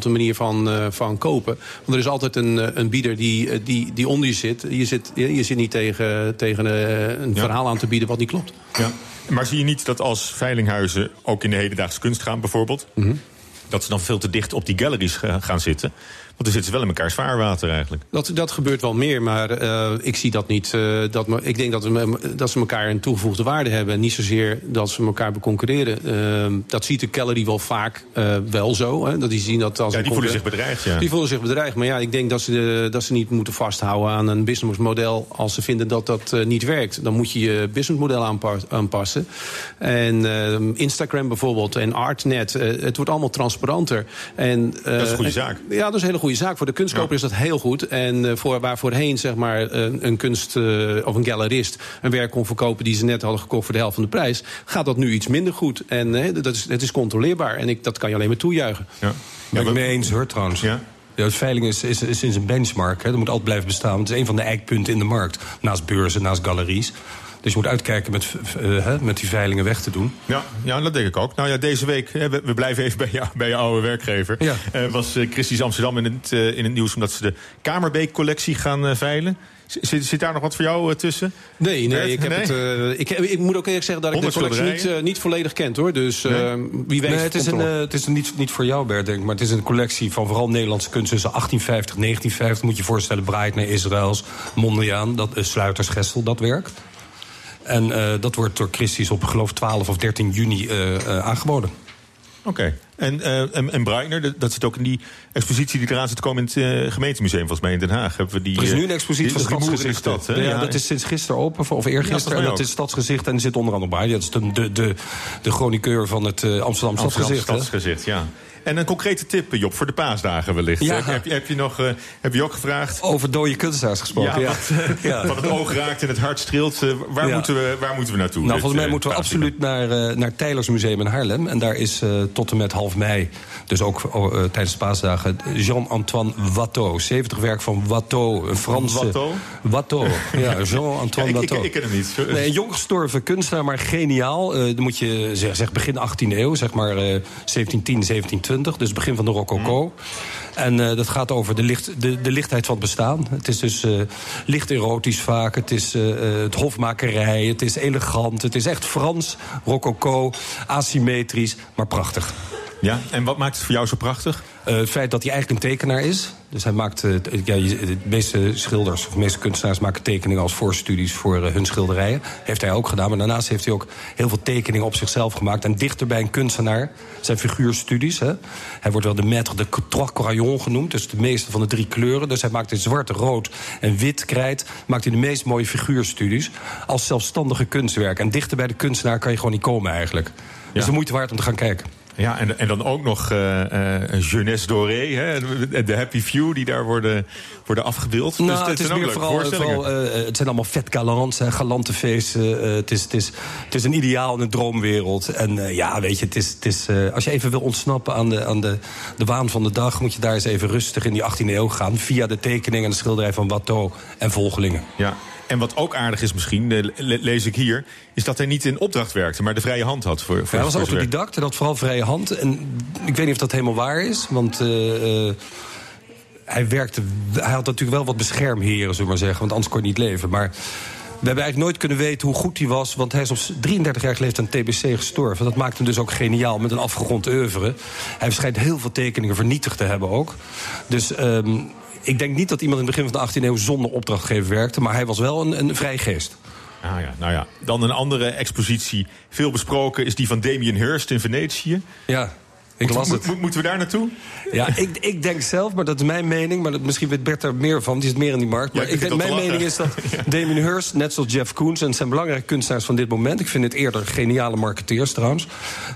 manier van, eh, van kopen. Want er is altijd een, eh, een bieder die, eh, die, die onder je zit. Je zit, je, zit niet tegen, tegen eh, een verhaal aan te bieden wat niet klopt. Ja. Maar zie je niet dat als veilinghuizen ook in de hedendaagse kunst gaan bijvoorbeeld... Mhm. dat ze dan veel te dicht op die galleries ga- gaan zitten? Want dan zitten ze wel in elkaar zwaarwater eigenlijk. Dat, dat gebeurt wel meer, maar eh, ik zie dat niet. eh, dat, me- ik denk dat, we, dat ze elkaar een toegevoegde waarde hebben. Niet zozeer dat ze elkaar beconcurreren. Eh, dat ziet de gallery wel vaak eh, wel zo. Hè, dat die zien dat als Ja, die voelen zich bedreigd, ja. Die voelen zich bedreigd. Maar ja, ik denk dat ze, dat ze niet moeten vasthouden aan een businessmodel... als ze vinden dat dat niet werkt. Dan moet je je businessmodel aanpa- aanpassen. En eh, Instagram bijvoorbeeld en Artnet. het wordt allemaal transparanter. En, Dat is een goede zaak. ja, dat is een hele goede zaak. Voor de kunstkoper is dat heel goed. En eh, voor, waar voorheen zeg maar, een, een kunst eh, of een galerist een werk kon verkopen die ze net hadden gekocht voor de helft van de prijs, gaat dat nu iets minder goed. En eh, dat is, het is controleerbaar. En ik, dat kan je alleen maar toejuichen. Ja. Ben ik mee eens hoor trouwens. Ja? Ja, de veiling is, is, is, is een benchmark. Hè. Dat moet altijd blijven bestaan. want Het is een van de eikpunten in de markt. Naast beurzen, naast galeries. Dus je moet uitkijken met, eh, hè, met die veilingen weg te doen. Ja, ja, dat denk ik ook. Nou ja, deze week, hè, we, we blijven even bij, jou, bij je oude werkgever. Ja. Eh, was eh, Christie's Amsterdam in het, in het nieuws omdat ze de Kamerbeek-collectie gaan eh, veilen. Zit, zit daar nog wat voor jou tussen? Nee, nee, ik, heb Nee? Het, ik, ik moet ook eerlijk zeggen dat ik de collectie niet, niet volledig kent hoor. Dus eh, Nee? wie weet. Nee, het is, een, het is een niet, niet voor jou, Bert, denk ik. Maar het is een collectie van vooral Nederlandse kunst tussen 1850 en 1950. Moet je je voorstellen, Breitner, Israëls, Mondriaan, dat, Sluitersgestel, dat werk. En eh, dat wordt door Christie's op, geloof ik, 12 of 13 juni eh, eh, aangeboden. Oké. En, eh en, en Breitner, dat- zit ook in die expositie die eraan zit te komen in het gemeentemuseum, volgens mij in Den Haag. Hebben we die, Er is nu een expositie die- van Stadsgezicht. stad. hè? ja, dat is sinds gisteren open, of Ja, eergisteren. en dat is Stadsgezicht en er zit onder andere bij. Dat is de, de, de, de chroniqueur van het eh, Amsterdam Amsterdam. Stadsgezicht, ja. En een concrete tip, Job, voor de paasdagen wellicht. Ja. Heb, heb, je- heb je nog, eh, heb je ook gevraagd? Over dode kunstenaars gesproken. Ja, eh, Ja. wat het oog raakt en het hart streelt. eh, waar, moeten we, waar moeten we naartoe? Nou, dit, volgens mij eh, moeten we absoluut naar, eh naar het Teylers Museum in Haarlem. En daar is eh, tot en met half mei, dus ook eh, tijdens de paasdagen... Jean-Antoine Watteau. 70 werk van Watteau, een Franse... Watteau? Watteau, ja, Jean-Antoine Ja, ik, ik, Watteau. ik ken hem niet. Nee, een jong gestorven kunstenaar, maar geniaal. Eh, dan moet je zeg, zeg begin 18e eeuw, zeg maar eh 1710, 1720. Dus begin van de rococo. En eh, dat gaat over de, licht, de, de lichtheid van het bestaan. Het is dus eh, licht erotisch vaak. Het is eh, het hofmakerij. Het is elegant. Het is echt Frans, rococo, asymmetrisch, maar prachtig. Ja, en wat maakt het voor jou zo prachtig? Het feit dat hij eigenlijk een tekenaar is. Dus hij maakt. ja, de meeste schilders of de meeste kunstenaars maken tekeningen als voorstudies voor hun schilderijen. Heeft hij ook gedaan. Maar daarnaast heeft hij ook heel veel tekeningen op zichzelf gemaakt. En dichter bij een kunstenaar zijn figuurstudies. Hè. Hij wordt wel de maître de trois genoemd. Dus de meeste van de drie kleuren. Dus hij maakt in zwart, rood en wit krijt. Maakt hij de meest mooie figuurstudies. Als zelfstandige kunstwerk. En dichter bij de kunstenaar kan je gewoon niet komen eigenlijk. Dus de moeite waard om te gaan kijken. Ja, en, en dan ook nog eh eh, Jeunesse Doré, hè, de- de Happy Few die daar worden, worden afgebeeld. Nou, dus het, is meer vooral, eh, het zijn allemaal vet galants, hè, galante feesten. het, is, het, is, het is een ideaal in een droomwereld. En ja, weet je, het is, het is, als je even wil ontsnappen aan, de, aan de, de waan van de dag... moet je daar eens even rustig in die 18e eeuw gaan... via de tekening en de schilderij van Watteau en volgelingen. Ja. En wat ook aardig is misschien, le- lees ik hier... is dat hij niet in opdracht werkte, maar de vrije hand had voor, voor hij was autodidact en had vooral vrije hand. En ik weet niet of dat helemaal waar is, want... eh, eh, hij, werkte, hij had natuurlijk wel wat beschermheren, zullen we maar zeggen. Want anders kon hij niet leven. Maar we hebben eigenlijk nooit kunnen weten hoe goed hij was. Want hij is op 33 jaar geleden aan TBC gestorven. Dat maakt hem dus ook geniaal met een afgerond oeuvre. Hij schijnt heel veel tekeningen vernietigd te hebben ook. Dus ehm, ik denk niet dat iemand in het begin van de 18e eeuw zonder opdrachtgever werkte. Maar hij was wel een, een vrij geest. Ah ja, nou ja. Dan een andere expositie, veel besproken... is die van Damien Hirst in Venetië. Ja. Ik las Mo- het. mo- Moeten we daar naartoe? Ja, ik, ik denk zelf, maar dat is mijn mening... maar dat, misschien weet Bert daar meer van, die zit meer in die markt... maar Ja, ik denk, mijn mening is dat Damien Hirst, net zoals Jeff Koons... en zijn belangrijke kunstenaars van dit moment... ik vind het eerder geniale marketeers trouwens...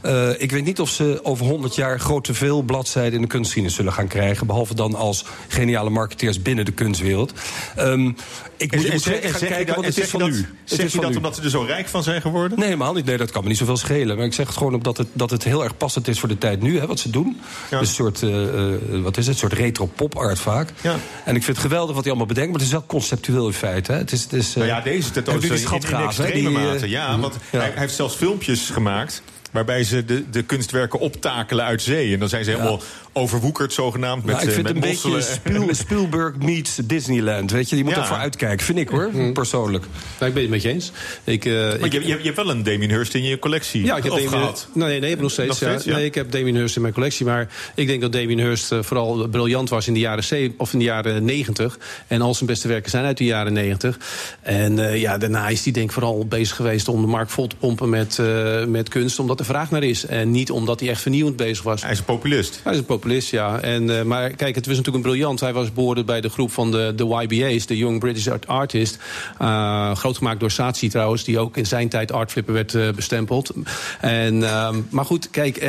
Eh, ik weet niet of ze over 100 jaar grote veel bladzijden... in de kunstgeschiedenis zullen gaan krijgen... behalve dan als geniale marketeers binnen de kunstwereld. Ehm, ik En, moet, en moet zeg, kijken, want en het is van dat, nu. Het zeg is je van dat nu. omdat ze er zo rijk van zijn geworden? Nee, helemaal niet. Nee, dat kan me niet zoveel schelen. Maar ik zeg het gewoon omdat het, dat het heel erg passend is voor de tijd nu, hè, wat ze doen. Dus een soort, eh, eh, wat is het, een soort retro pop art vaak. Ja. En ik vind het geweldig wat hij allemaal bedenkt, maar het is wel conceptueel in feite. Hè. Het is, het is, eh, Nou ja, deze je die tentoonstelling in, extreme die, eh, mate. Ja, want ja. Hij, hij heeft zelfs filmpjes gemaakt... waarbij ze de, de kunstwerken optakelen uit zee. En dan zijn ze helemaal overwoekerd zogenaamd met, Nou, ik eh, vind met het een beetje mosselen. Spielberg meets Disneyland. Weet je, je moet Ja. ervoor uitkijken, vind ik hoor, persoonlijk. Nou, ik ben het met je eens. Ik, eh, Maar ik- je, je, je hebt wel een Damien Hirst in je collectie. Ja, ik heb Damien, gehad. Nee, nee, ik heb nog steeds. Nog steeds, ja. ja. Nee, ik heb Damien Hirst in mijn collectie. Maar ik denk dat Damien Hirst eh, vooral briljant was in de jaren, ze- of in de jaren 90. En al zijn beste werken zijn uit de jaren 90. En eh, ja, daarna is hij denk ik vooral bezig geweest om de markt vol te pompen met, eh, met kunst. Omdat er vraag naar is. En niet omdat hij echt vernieuwend bezig was. Hij is een populist. Hij is een populist, ja. En, eh, maar kijk, het was natuurlijk een briljant. Hij was behoorde bij de groep van de, de YBA's, de Young British Art Artist. Uh, groot gemaakt door Saatchi trouwens, die ook in zijn tijd Artflipper werd eh, bestempeld. En, ehm, maar goed, kijk,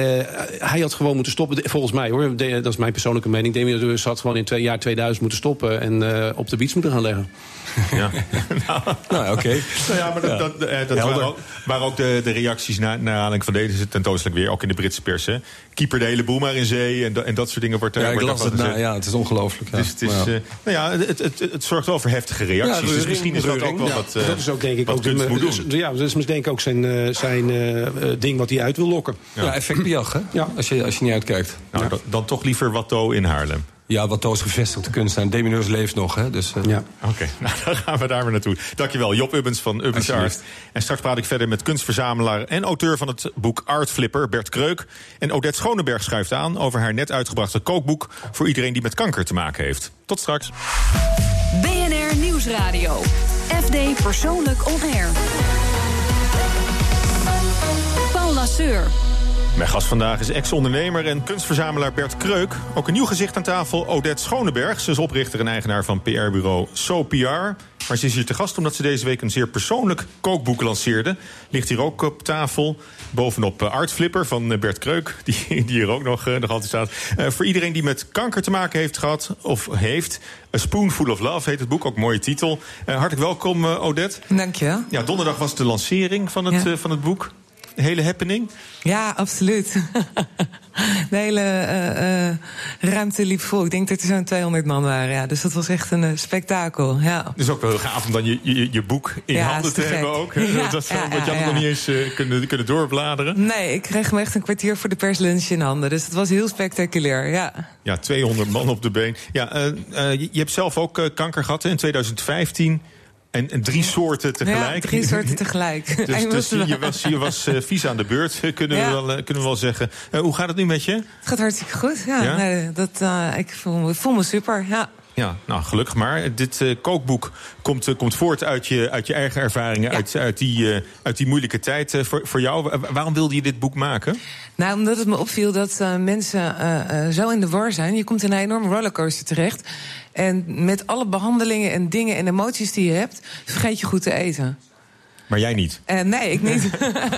hij had gewoon moeten stoppen. Volgens mij hoor, dat is mijn persoonlijke mening. Damien Hirst had gewoon in twee jaar 2000 moeten stoppen en op de beats moeten gaan leggen. Ja. Nou, oké. Nou ja, maar dat, dat, eh, dat waren ook, waren ook de, de reacties naar, naar aanleiding van deze tentoonstelling weer. Ook in de Britse pers. Hè. Keeper de hele boel maar in zee. En, da- en dat soort dingen wordt er Ja, ik las het ja, het is ongelooflijk. Ja. Dus het, is, eh, nou ja, het, het, het, het zorgt wel voor heftige reacties. Ja, dus reuring, misschien is dat ook wel Ja, wat, eh, dat is ook denk ik wat ook de, moet dus- doen. ja, dat is denk ik ook zijn, eh, zijn eh, eh, ding wat hij uit wil lokken. Ja, effectbejag, hè? Ja. Als, je, als je niet uitkijkt. Nou, dan, dan toch liever Watto in Haarlem. Ja, wat Toos gevestigde kunstenaar. Damien Hirst leeft nog, hè? Dus, eh, Ja. Oké, nou dan gaan we daar weer naartoe. Dankjewel, Job Ubbens van Ubbens Art. En straks praat ik verder met kunstverzamelaar en auteur van het boek Art Flipper, Bert Kreuk. En Odette Schoneberg schuift aan over haar net uitgebrachte kookboek voor iedereen die met kanker te maken heeft. Tot straks. BNR Nieuwsradio. FD Persoonlijk On Air. Paul Lasseur. Mijn gast vandaag is ex-ondernemer en kunstverzamelaar Bert Kreuk. Ook een nieuw gezicht aan tafel, Odette Schoneberg. Ze is oprichter en eigenaar van PR-bureau SoPR. Maar ze is hier te gast omdat ze deze week een zeer persoonlijk kookboek lanceerde. Ligt hier ook op tafel. Bovenop eh, Art Flipper van eh, Bert Kreuk, die, die hier ook nog, eh, nog altijd staat. Voor iedereen die met kanker te maken heeft gehad of heeft. A Spoonful of Love heet het boek, ook een mooie titel. Hartelijk welkom, Odette. Dank je. Ja, donderdag was de lancering van het, Ja. van het boek. Hele happening. Ja, absoluut. De hele eh, eh, ruimte liep vol. Ik denk dat er zo'n 200 man waren. Ja. Dus dat was echt een eh, spektakel. Ja. Het is ook wel heel gaaf om dan je, je, je boek in Ja, handen te te hebben ook. Ja, dat is, ja, want je had nog niet eens kunnen, kunnen doorbladeren. Nee, ik kreeg hem echt een kwartier voor de perslunch in handen. Dus het was heel spectaculair. Ja. Ja, 200 man op de been. Ja, je, je hebt zelf ook kanker gehad hè, in 2015. En, en drie soorten tegelijk. Ja, drie soorten tegelijk. Dus, dus je, was, je was eh, vies aan de beurt, kunnen, Ja. we, wel, eh, kunnen we wel zeggen. Eh, hoe gaat het nu met je? Het gaat hartstikke goed. Ja, Ja? Nee, dat, ik voel me, ik voel me super. Ja. Ja, nou gelukkig maar. Dit eh, kookboek komt, eh, komt voort uit je, uit je eigen ervaringen, uit, uit, die, eh, uit die moeilijke tijd voor, voor jou. Wa- waarom wilde je dit boek maken? Nou, omdat het me opviel dat mensen zo in de war zijn. Je komt in een enorme rollercoaster terecht. En met alle behandelingen en dingen en emoties die je hebt, vergeet je goed te eten. Maar jij niet. Eh, nee, ik niet.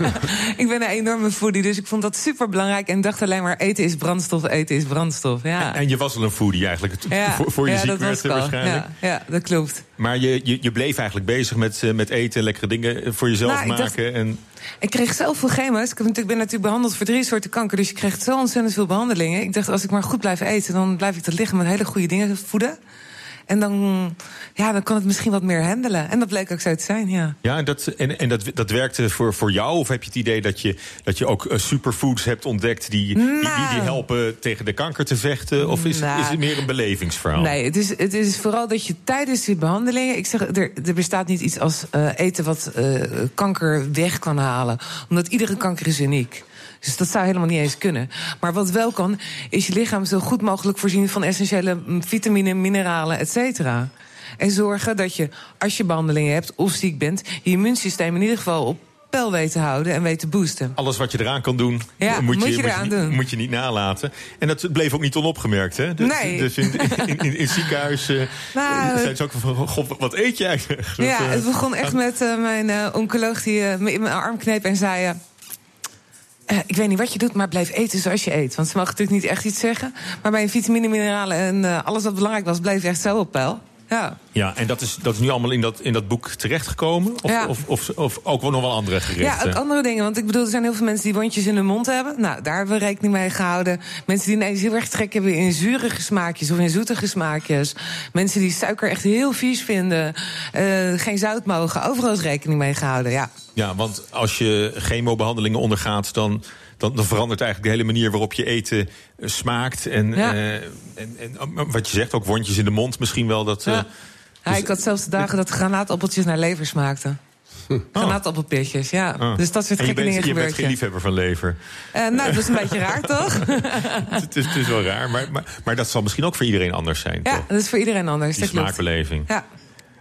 ik ben een enorme foodie, dus ik vond dat super belangrijk. En dacht alleen maar: eten is brandstof, eten is brandstof. Ja, En je was al een foodie eigenlijk, ja. voor, voor je ja ziek werd ik waarschijnlijk. Ja, ja, dat klopt. Maar je, je, je bleef eigenlijk bezig met, eh, met eten, lekkere dingen voor jezelf Nou, ik dacht- maken. En, Ik kreeg zoveel chemo's. Ik, ik ben natuurlijk behandeld voor drie soorten kanker. Dus je krijgt zo ontzettend veel behandelingen. Ik dacht, als ik maar goed blijf eten, dan blijf ik dat liggen met hele goede dingen voeden. En dan, ja, dan kan het misschien wat meer handelen. En dat bleek ook zo te zijn, ja. ja, en dat, en, en dat, dat werkte voor, voor jou? Of heb je het idee dat je, dat je ook eh, superfoods hebt ontdekt... Die, die, die, die Nou. helpen tegen de kanker te vechten? Of is, Nou. is het meer een belevingsverhaal? Nee, het is, het is vooral dat je tijdens die behandelingen. Ik zeg, er, er bestaat niet iets als eh, eten wat eh, kanker weg kan halen. Omdat iedere kanker is uniek. Dus dat zou helemaal niet eens kunnen. Maar wat wel kan, is je lichaam zo goed mogelijk voorzien van essentiële mm, vitamine, mineralen, et cetera. En zorgen dat je, als je behandelingen hebt of ziek bent, je immuunsysteem in ieder geval op peil weet te houden en weet te boosten. Alles wat je eraan kan doen, Ja, moet, moet je, doen. moet je niet nalaten. En dat bleef ook niet onopgemerkt, hè? Dus, Nee. Dus in, in, in, ziekenhuis eh Nou, zijn ze ook van... God, wat eet je eigenlijk? Dat, Ja, eh, het begon echt met eh, mijn eh, oncoloog die eh, me in mijn arm kneep en zei... eh, ik weet niet wat je doet, maar blijf eten zoals je eet. Want ze mogen natuurlijk niet echt iets zeggen. Maar bij vitamine, mineralen en eh, alles wat belangrijk was... bleef echt zo op peil. Ja. Ja, en dat is, dat is nu allemaal in dat, in dat boek terechtgekomen? Of, Ja. of, of, of ook wel nog wel andere ja, gerechten? ook andere dingen. Want ik bedoel, er zijn heel veel mensen die wondjes in hun mond hebben. Nou, daar hebben we rekening mee gehouden. Mensen die ineens heel erg trek hebben in zurige smaakjes of in zoetige smaakjes. Mensen die suiker echt heel vies vinden. eh, geen zout mogen. Overal is rekening mee gehouden, ja. Ja, want als je chemobehandelingen ondergaat... dan, dan, dan verandert eigenlijk de hele manier waarop je eten eh, smaakt. En, Ja. eh, en, en eh, wat je zegt, ook wondjes in de mond misschien wel. Dat, Ja. Ja, ik had zelfs de dagen dat granaatappeltjes naar lever smaakten. Granaatappelpitjes, ja. ah. Dus dat soort gekke dingen je bent geen liefhebber van lever. Eh, nou, dat is een beetje raar, toch? het, is, het is wel raar, maar, maar, maar dat zal misschien ook voor iedereen anders zijn. ja, toch? dat is voor iedereen anders. Die smaakbeleving. Ja.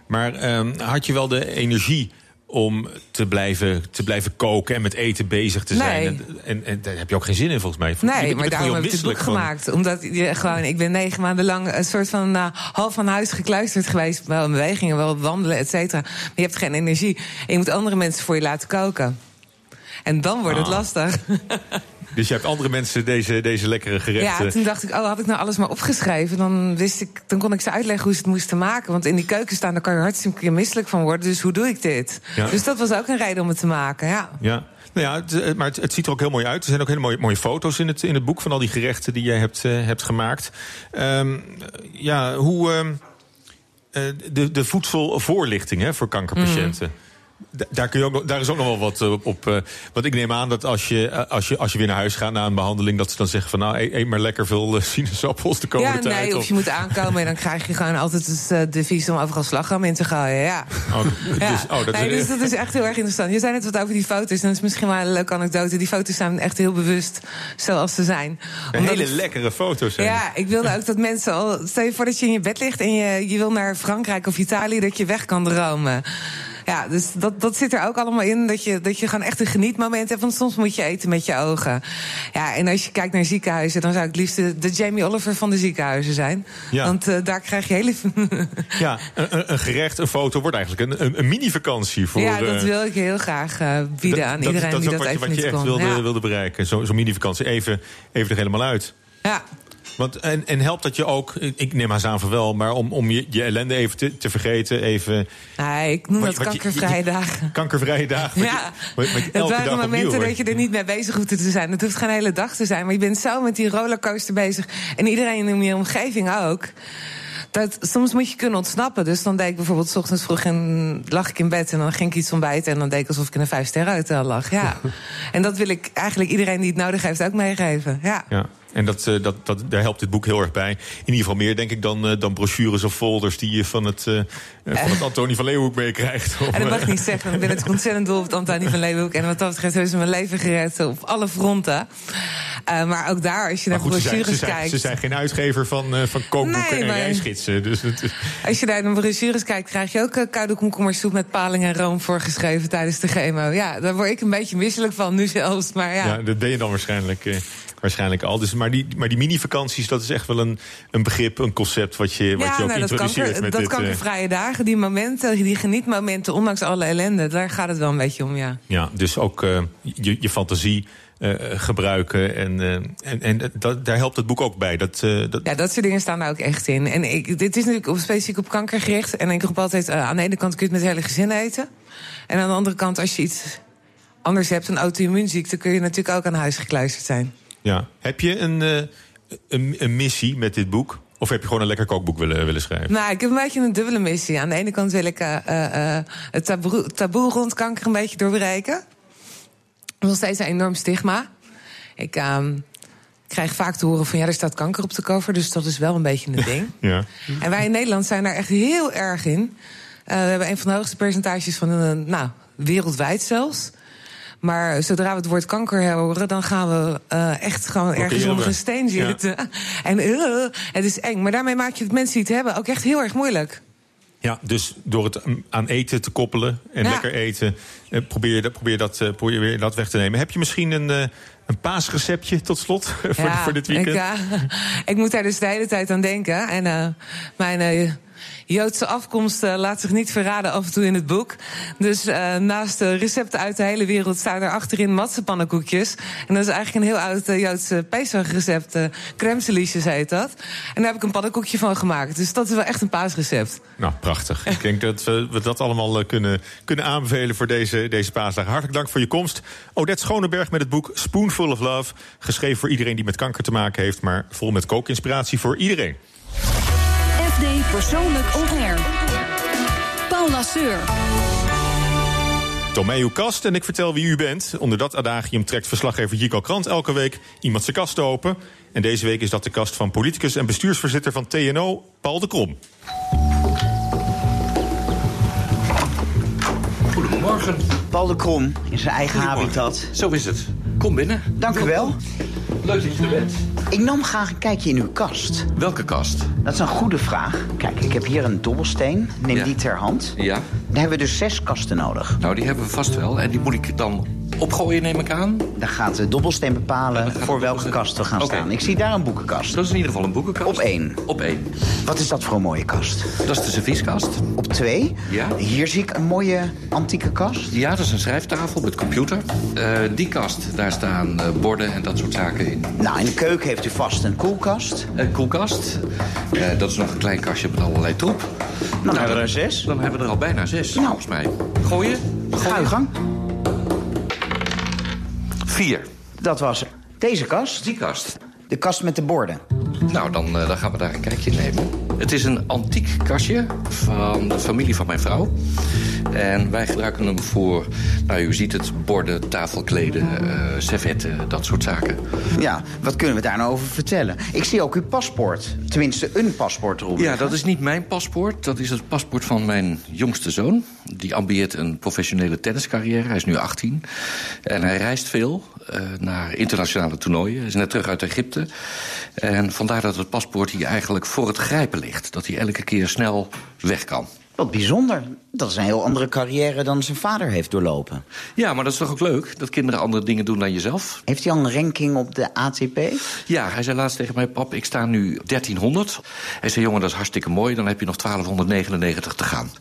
Maar ehm, had je wel de energie om te blijven, te blijven koken en met eten bezig te zijn? Nee. En, en, en daar heb je ook geen zin in, volgens mij. Je bent- je Nee, maar daarom heb ik het boek van- gemaakt. Omdat je gewoon, ik ben negen maanden lang een soort van eh, half van huis gekluisterd geweest. Wel in bewegingen, wel wandelen, et cetera. Maar je hebt geen energie. En je moet andere mensen voor je laten koken. En dan wordt het Ah. lastig. Dus je hebt andere mensen deze, deze lekkere gerechten. Ja, toen dacht ik, oh, had ik nou alles maar opgeschreven... dan, wist ik, dan kon ik ze uitleggen hoe ze het moesten maken. Want in die keuken staan, daar kan je hartstikke misselijk van worden. Dus hoe doe ik dit? Ja. Dus dat was ook een reden om het te maken, ja. Ja. Nou ja, het, eh, maar het, het ziet er ook heel mooi uit. Er zijn ook hele mooie, mooie foto's in het, in het boek van al die gerechten die jij hebt, eh, hebt gemaakt. Ehm, ja, hoe. ehm, eh, de, de voedselvoorlichting hè, voor kankerpatiënten. Da- Daar, kun je ook, daar is ook nog wel wat eh, op. eh, want ik neem aan dat als je, eh, als, je, als je weer naar huis gaat na een behandeling... dat ze dan zeggen van nou, eet, eet maar lekker veel sinaasappels de komende Ja, tijd. nee, of je moet aankomen en dan krijg je gewoon altijd het eh, devies om overal slagroom in te gooien. Ja. Oh, Ja. dus, oh, dat nee, dus dat is echt heel erg interessant. Je zei net wat over die foto's. En dat is misschien wel een leuke anekdote. Die foto's zijn echt heel bewust zoals ze zijn. Omdat hele lekkere foto's zijn. Ja, ik wilde ook dat mensen al. Stel je voor dat je in je bed ligt en je, je wil naar Frankrijk of Italië, dat je weg kan dromen. Ja, dus dat, dat zit er ook allemaal in. Dat je, dat je gewoon echt een genietmoment hebt. Want soms moet je eten met je ogen. Ja, en als je kijkt naar ziekenhuizen, dan zou ik het liefst de, de Jamie Oliver van de ziekenhuizen zijn. Ja. Want eh, daar krijg je hele. Ja, een, een- gerecht, een foto wordt eigenlijk een, een, een mini-vakantie voor. ja, dat eh, wil ik heel graag eh, bieden aan iedereen dat is die dat wat je, even wat je niet echt kon. wilde, ja. wilde bereiken. Zo- Zo'n mini-vakantie. Even, even er helemaal uit. Ja. Want, en, en helpt dat je ook, ik neem haast aan van wel, maar om, om je, je ellende even te, te vergeten, even Nee, ik noem Wat- dat kankervrije je- dagen. kankervrije dagen. wat je- Ja, wat- het waren dag momenten dat je er niet mee bezig hoeft te zijn. Het hoeft geen hele dag te zijn, maar je bent zo met die rollercoaster bezig. En iedereen in je omgeving ook. Dat, soms moet je kunnen ontsnappen. Dus dan deed ik bijvoorbeeld 's ochtends vroeg en lag ik in bed en dan ging ik iets ontbijten. En dan deed ik alsof ik in een vijf sterren hotel lag. Ja. en dat wil ik eigenlijk iedereen die het nodig heeft ook meegeven. Ja. Ja, en dat, eh, dat, dat, daar helpt dit boek heel erg bij. In ieder geval meer, denk ik, dan, eh, dan brochures of folders... die je van het, eh, van het Antonie van Leeuwenhoek meekrijgt. En dat mag ik niet zeggen, want ik ben het ontzettend dol op het Antonie van Leeuwenhoek. En wat dat betreft hebben ze mijn leven gered op alle fronten. Maar ook daar, als je naar goed, ze zijn, ze, brochures zijn, kijkt... ze zijn geen uitgever van, van kookboeken Nee, en reisgidsen. Dus het, Als je naar de brochures kijkt, krijg je ook koude komkommersoep met paling en room voorgeschreven tijdens de chemo. Ja, daar word ik een beetje misselijk van nu zelfs. Maar ja, ja. dat ben je dan waarschijnlijk, waarschijnlijk al. Dus, maar die, maar die mini-vakanties, dat is echt wel een, een begrip, een concept... wat je, wat je ook nou, dat, introduceert kanker, met dat dit... eh, kankervrije dagen, die momenten, die genietmomenten, ondanks alle ellende, daar gaat het wel een beetje om, ja. Ja, dus ook eh, je, je fantasie eh, gebruiken. En, en, en dat, daar helpt het boek ook bij. Dat, dat, Ja, dat soort dingen staan daar ook echt in. En ik, dit is natuurlijk op, specifiek op kanker gericht. En ik roep altijd, aan de ene kant kun je het met hele gezin eten. En aan de andere kant, als je iets anders hebt, een auto-immuunziekte... kun je natuurlijk ook aan huis gekluisterd zijn. Ja. Heb je een, eh, een, een missie met dit boek? Of heb je gewoon een lekker kookboek willen, willen schrijven? Nou, ik heb een beetje een dubbele missie. Aan de ene kant wil ik eh, eh, het taboe, taboe rond kanker een beetje doorbreken. Nog steeds een enorm stigma. Ik ehm, krijg vaak te horen van ja, er staat kanker op de cover, dus dat is wel een beetje een ding. Ja. En wij in Nederland zijn daar echt heel erg in. We hebben een van de hoogste percentages van nou, wereldwijd zelfs. Maar zodra we het woord kanker horen, dan gaan we uh, echt gewoon ergens onder een steen zitten. Ja. En uh, het is eng. Maar daarmee maak je het mensen die het hebben ook echt heel erg moeilijk. Ja, dus door het aan eten te koppelen en Ja. lekker eten, eh, probeer, dat- probeer, dat, eh, probeer dat weg te nemen. Heb je misschien een, eh, een paasreceptje tot slot voor, Ja, voor dit weekend? Ik, eh, ik moet daar dus de hele tijd aan denken. En eh, mijn eh, Joodse afkomst eh, laat zich niet verraden af en toe in het boek. Dus eh, naast recepten uit de hele wereld staan er achterin matsenpannenkoekjes. En dat is eigenlijk een heel oud eh, Joodse Pesach-recept. crème heet dat. En daar heb ik een pannenkoekje van gemaakt. Dus dat is wel echt een paasrecept. Nou, prachtig. Ik denk dat we, dat allemaal kunnen, kunnen aanbevelen voor deze, deze paasdagen. Hartelijk dank voor je komst. Odette Schoneberg met het boek Spoonful of Love. Geschreven voor iedereen die met kanker te maken heeft... maar vol met kookinspiratie voor iedereen. Persoonlijk On Air. Paul Lasseur. Tomeu Kast en ik vertel wie u bent. Onder dat adagium trekt verslaggever Jico Krant elke week iemand zijn kast open. En deze week is dat de kast van politicus en bestuursvoorzitter van TNO, Paul de Krom. Goedemorgen. Paul de Krom in zijn eigen habitat. Zo is het. Kom binnen. Dank u wel. Leuk dat je er bent. Ik nam graag een kijkje in uw kast. Welke kast? Dat is een goede vraag. Kijk, ik heb hier een dobbelsteen. Neem Ja. die ter hand. Ja. Dan hebben we dus zes kasten nodig. Nou, die hebben we vast wel. En die moet ik dan opgooien, neem ik aan. Dan gaat de dobbelsteen bepalen voor welke dobbelsteen- kast we gaan staan. Ik zie daar een boekenkast. Dat is in ieder geval een boekenkast. Op één. Op één. Wat is dat voor een mooie kast? Dat is de servieskast. Op twee. Ja. Hier zie ik een mooie antieke kast. Ja, dat is een schrijftafel met computer. Eh, die kast, daar staan eh, borden en dat soort zaken in. Nou, in de keuken heeft u vast een koelkast. Een koelkast. Eh, dat is nog een klein kastje met allerlei troep. Dan hebben we er zes. Dan hebben we er al bijna zes, Nou. volgens mij. Gooien? Ga uw gang. Vier. Dat was deze kast. Die kast. De kast met de borden. Nou, dan, eh, dan gaan we daar een kijkje nemen. Het is een antiek kastje van de familie van mijn vrouw. En wij gebruiken hem voor, nou, u ziet het, borden, tafelkleden, eh, servetten, dat soort zaken. Ja, wat kunnen we daar nou over vertellen? Ik zie ook uw paspoort. Tenminste, een paspoort erop. Ja, dat is niet mijn paspoort. Dat is het paspoort van mijn jongste zoon. Die ambieert een professionele tenniscarrière. Hij is nu 18. En hij reist veel eh, naar internationale toernooien. Hij is net terug uit Egypte. En vandaar dat het paspoort hier eigenlijk voor het grijpen ligt. Dat hij elke keer snel weg kan. Wat bijzonder. Dat is een heel andere carrière dan zijn vader heeft doorlopen. Ja, maar dat is toch ook leuk? Dat kinderen andere dingen doen dan jezelf. Heeft hij al een ranking op de ATP? Ja, hij zei laatst tegen mij, pap, ik sta nu 1300. Hij zei, jongen, dat is hartstikke mooi. Dan heb je nog 1299 te gaan.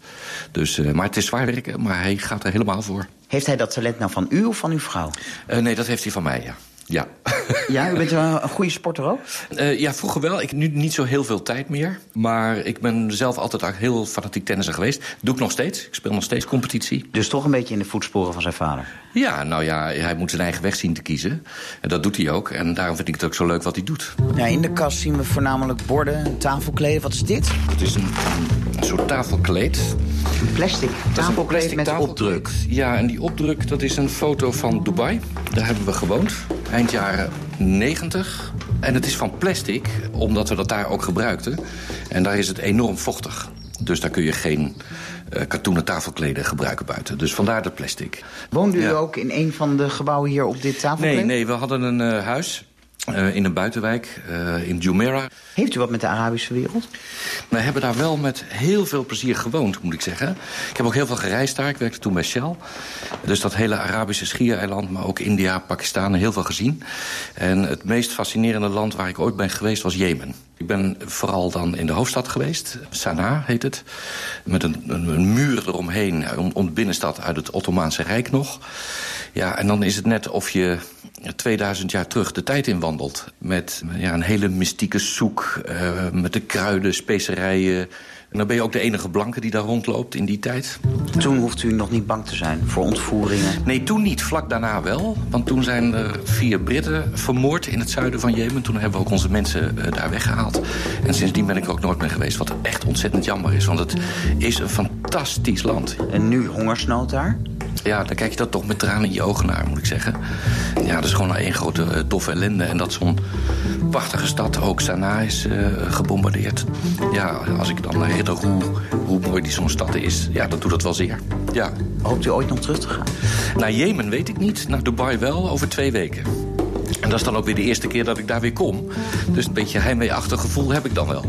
Dus, eh, maar het is zwaar werken, maar hij gaat er helemaal voor. Heeft hij dat talent nou van u of van uw vrouw? Eh, nee, dat heeft hij van mij, ja. Ja. Ja, u bent een goede sporter ook? Eh, ja, vroeger wel. Ik nu niet zo heel veel tijd meer. Maar ik ben zelf altijd heel fanatiek tennisser geweest. Doe ik nog steeds. Ik speel nog steeds competitie. Dus toch een beetje in de voetsporen van zijn vader? Ja, nou ja, hij moet zijn eigen weg zien te kiezen. En dat doet hij ook. En daarom vind ik het ook zo leuk wat hij doet. Ja, in de kast zien we voornamelijk borden, tafelkleden. Wat is dit? Het is een, een soort tafelkleed. Een plastic Dat is een tafelkleed met tafelkleed. opdruk. Ja, en die opdruk, dat is een foto van Dubai. Daar hebben we gewoond, eind jaren 90. En het is van plastic, omdat we dat daar ook gebruikten. En daar is het enorm vochtig. Dus daar kun je geen eh katoenen tafelkleden gebruiken buiten. Dus vandaar dat plastic. Woonde u Ja. ook in een van de gebouwen hier op dit tafelkleed? Nee, nee, we hadden een eh, huis eh, in een buitenwijk eh, in Jumeirah. Heeft u wat met de Arabische wereld? We hebben daar wel met heel veel plezier gewoond, moet ik zeggen. Ik heb ook heel veel gereisd daar. Ik werkte toen bij Shell. Dus dat hele Arabische schiereiland, maar ook India, Pakistan, heel veel gezien. En het meest fascinerende land waar ik ooit ben geweest was Jemen. Ik ben vooral dan in de hoofdstad geweest, Sanaa heet het. Met een, een, een muur eromheen, om, om de binnenstad uit het Ottomaanse Rijk nog. Ja, en dan is het net of je 2000 jaar terug de tijd inwandelt. Met ja, een hele mystieke soek, eh, met de kruiden, specerijen. En dan ben je ook de enige blanke die daar rondloopt in die tijd. Toen hoeft u nog niet bang te zijn voor ontvoeringen. Nee, toen niet. Vlak daarna wel. Want toen zijn er vier Britten vermoord in het zuiden van Jemen. Toen hebben we ook onze mensen eh, daar weggehaald. En sindsdien ben ik er ook nooit meer geweest. Wat echt ontzettend jammer is. Want het is een fantastisch land. En nu hongersnood daar? Ja, dan kijk je dat toch met tranen in je ogen naar, moet ik zeggen. Ja, dat is gewoon één grote eh, doffe ellende. En dat zo'n prachtige stad, ook Sanaa, is eh, gebombardeerd. Ja, als ik dan herinner hoe, hoe mooi die zo'n stad is... ja, dan doet dat wel zeer. Ja. Hoopt u ooit nog terug te gaan? Naar Jemen weet ik niet, naar Dubai wel, over twee weken. En dat is dan ook weer de eerste keer dat ik daar weer kom. Dus een beetje heimweeachtig gevoel heb ik dan wel.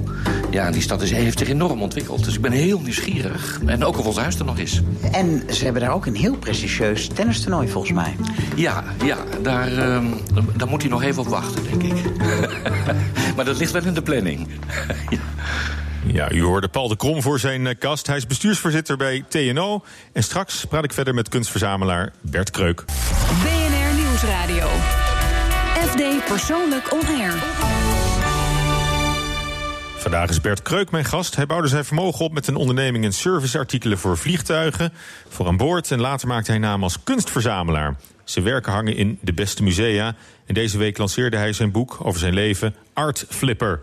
Ja, die stad is, heeft zich enorm ontwikkeld. Dus ik ben heel nieuwsgierig. En ook of ons huis er nog is. En ze hebben daar ook een heel prestigieus tennistoernooi volgens mij. Ja, ja daar, ehm, daar moet hij nog even op wachten, denk ik. maar dat ligt wel in de planning. Ja, u hoorde Paul de Krom voor zijn eh, kast. Hij is bestuursvoorzitter bij TNO. En straks praat ik verder met kunstverzamelaar Bert Kreuk. BNR Nieuwsradio. FD Persoonlijk On Air. Vandaag is Bert Kreuk mijn gast. Hij bouwde zijn vermogen op met een onderneming in serviceartikelen voor vliegtuigen, voor aan boord. En later maakte hij naam als kunstverzamelaar. Zijn werken hangen in de beste musea. En deze week lanceerde hij zijn boek over zijn leven, Art Flipper.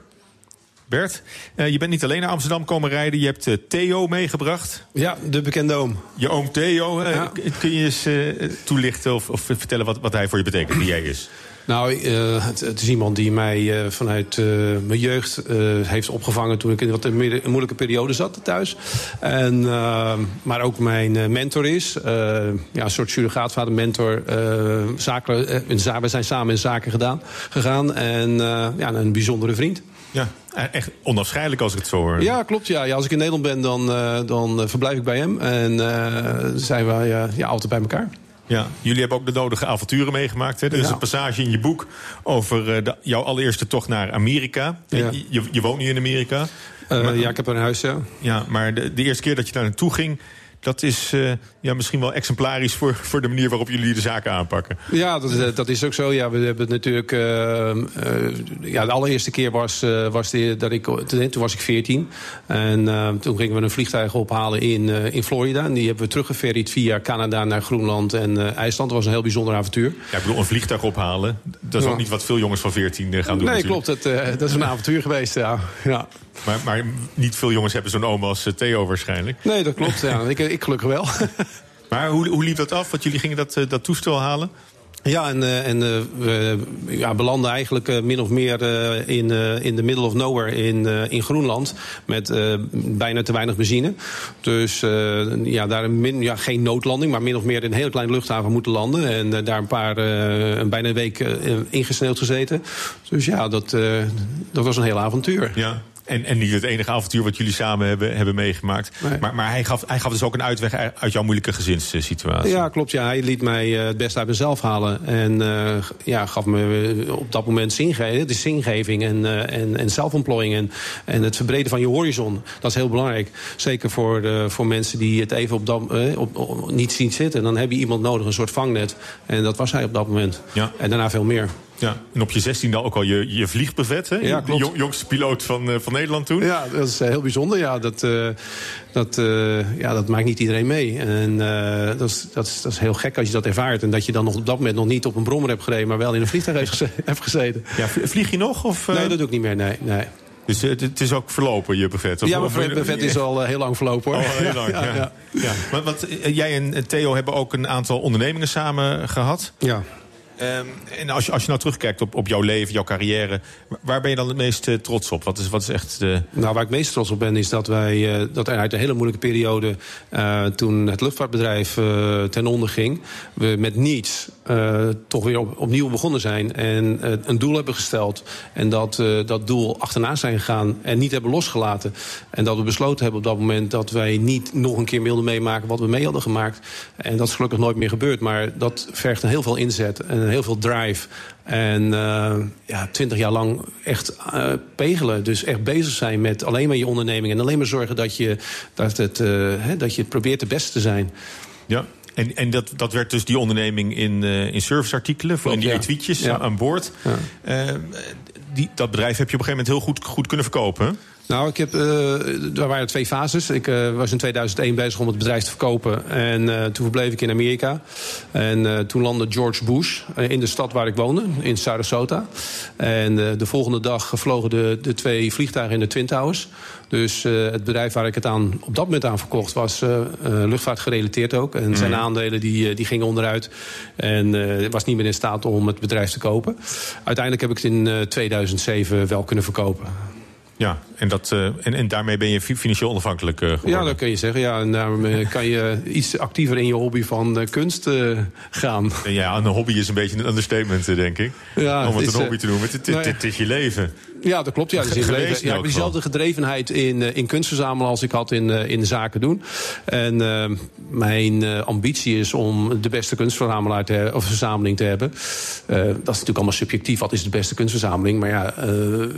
Bert, eh, je bent niet alleen naar Amsterdam komen rijden. Je hebt eh, Theo meegebracht. Ja, de bekende oom. Je oom Theo. eh, Kun je eens eh, toelichten of, of vertellen wat, wat hij voor je betekent, wie jij is? Nou, eh, het, het is iemand die mij eh, vanuit eh, mijn jeugd heeft opgevangen toen ik in wat een, moeilijke periode zat thuis. En, maar ook mijn mentor is. Ja, een soort surrogaatvader, mentor. zaken, we zijn samen in zaken gedaan, gegaan. En ja, een bijzondere vriend. Ja, e- echt onafscheidelijk als ik het zo hoor. Ja, klopt. Ja. Ja, als ik in Nederland ben, dan, dan verblijf ik bij hem. En zijn we ja, altijd bij elkaar. Ja, jullie hebben ook de nodige avonturen meegemaakt. Hè? Er is Ja. een passage in je boek over eh, de- jouw allereerste tocht naar Amerika. Ja. Je, je, je woont nu in Amerika. Eh, ja, ik heb een huis, ja. Ja, maar de, de eerste keer dat je daar naartoe ging... dat is eh, ja, misschien wel exemplarisch voor, voor de manier waarop jullie de zaken aanpakken. Ja, dat, is- dat is ook zo. Ja, we hebben natuurlijk. eh, eh, ja, de allereerste keer was, eh, was dat ik. Toen was ik 14. En eh, toen gingen we een vliegtuig ophalen in, eh, in Florida. En die hebben we teruggeferried via Canada naar Groenland en eh, IJsland. Dat was een heel bijzonder avontuur. Ja, ik bedoel, een vliegtuig ophalen... dat is Ja. ook niet wat veel jongens van 14 eh, gaan doen nee, natuurlijk. klopt. Dat, eh, dat is een avontuur geweest, ja. ja. Maar, maar niet veel jongens hebben zo'n oom als eh, Theo waarschijnlijk. Nee, dat klopt. Ja. Ik, ik gelukkig wel. Maar hoe, hoe liep dat af? Want jullie gingen dat, eh, dat toestel halen? Ja, en, eh, en we ja, belanden eigenlijk min of meer in, in the middle of nowhere in, in Groenland. Met bijna te weinig benzine. Dus ja, daar min, ja, geen noodlanding, maar min of meer in een heel kleine luchthaven moeten landen. En daar een paar, een bijna een week ingesneeuwd gezeten. Dus ja, dat, dat was een heel avontuur. Ja. En, en niet het enige avontuur wat jullie samen hebben, hebben meegemaakt. Nee. Maar, maar hij, gaf, hij gaf dus ook een uitweg uit jouw moeilijke gezinssituatie. Ja, klopt. Ja. Hij liet mij eh, het beste uit mezelf halen. En eh, ja, gaf me eh, op dat moment zinge de zingeving en, en, en zelfontplooiing. En, en het verbreden van je horizon. Dat is heel belangrijk. Zeker voor, voor mensen die het even op dat, op, op- niet zien zitten. Dan heb je iemand nodig, een soort vangnet. En dat was hij op dat moment. Ja. En daarna veel meer. Ja. En op je 16 al ook al je, je vliegbevet, hè? Ja, De klopt. jong- jongste piloot van, eh, van Nederland toen. Ja, dat is eh, heel bijzonder. Ja, dat, eh, dat, ja, dat maakt niet iedereen mee. En dat, is, dat, is, dat is heel gek als je dat ervaart. En dat je dan nog op dat moment nog niet op een brommer hebt gereden... maar wel in een vliegtuig hebt gezeten. Ja, vlie- vlieg je nog? Of? Nee, dat doe ik niet meer. Nee, nee. Dus het, is ook verlopen, je bevet? Of- Ja, mijn bevet is al heel lang verlopen hoor. Oh, heel lang, ja. ja, ja. Want, eh, jij en Theo hebben ook een aantal ondernemingen samen gehad. Ja. Ehm, en als je, als je nou terugkijkt op, op jouw leven, jouw carrière... waar ben je dan het meest eh, trots op? Wat is, wat is echt de... Nou, waar ik meest trots op ben, is dat wij uh, dat uit een hele moeilijke periode. Uh, toen het luchtvaartbedrijf ten onder ging. we met niets uh, toch weer op, opnieuw begonnen zijn. En uh, een doel hebben gesteld. En dat uh, dat doel achterna zijn gegaan. En niet hebben losgelaten. En dat we besloten hebben op dat moment dat wij niet nog een keer wilden meemaken wat we mee hadden gemaakt. En dat is gelukkig nooit meer gebeurd. Maar dat vergt een heel veel inzet en heel veel drive. En ja, twintig jaar lang echt uh, pegelen. Dus echt bezig zijn met alleen maar je onderneming. En alleen maar zorgen dat je, dat het, dat je probeert de beste te zijn. Ja. En, en dat, dat werd dus die onderneming in, uh, in serviceartikelen, voor in die ja. etuietjes Ja. aan boord. Ja. Uh, die, dat bedrijf heb je op een gegeven moment heel goed, goed kunnen verkopen. Nou, ik heb, uh, er waren twee fases. Ik uh, was in 2001 bezig om het bedrijf te verkopen. En uh, toen verbleef ik in Amerika. En toen landde George Bush in de stad waar ik woonde, in Sarasota. En de volgende dag vlogen de, de twee vliegtuigen in de Twin Towers. Dus het bedrijf waar ik het aan, op dat moment aan verkocht was luchtvaart gerelateerd ook. En zijn Mhm. aandelen die, die gingen onderuit. En was niet meer in staat om het bedrijf te kopen. Uiteindelijk heb ik het in 2007 wel kunnen verkopen. Ja, en, dat, uh, en, en daarmee ben je financieel onafhankelijk uh, geworden. Ja, dat kun je zeggen. Ja, en daarmee kan je iets actiever in je hobby van uh, kunst gaan. Ja, een hobby is een beetje een understatement, denk ik. Ja, Om het is, een hobby te noemen. Het, het, nou ja. het is je leven. Ja, dat klopt. Ja, ja, elk diezelfde gedrevenheid in, eh, in kunst verzamelen als ik had in, eh, in de zaken doen. En eh, mijn ambitie is om de beste kunstverzamelaar te of verzameling te hebben. Dat is natuurlijk allemaal subjectief. Wat is de beste kunstverzameling? Maar ja,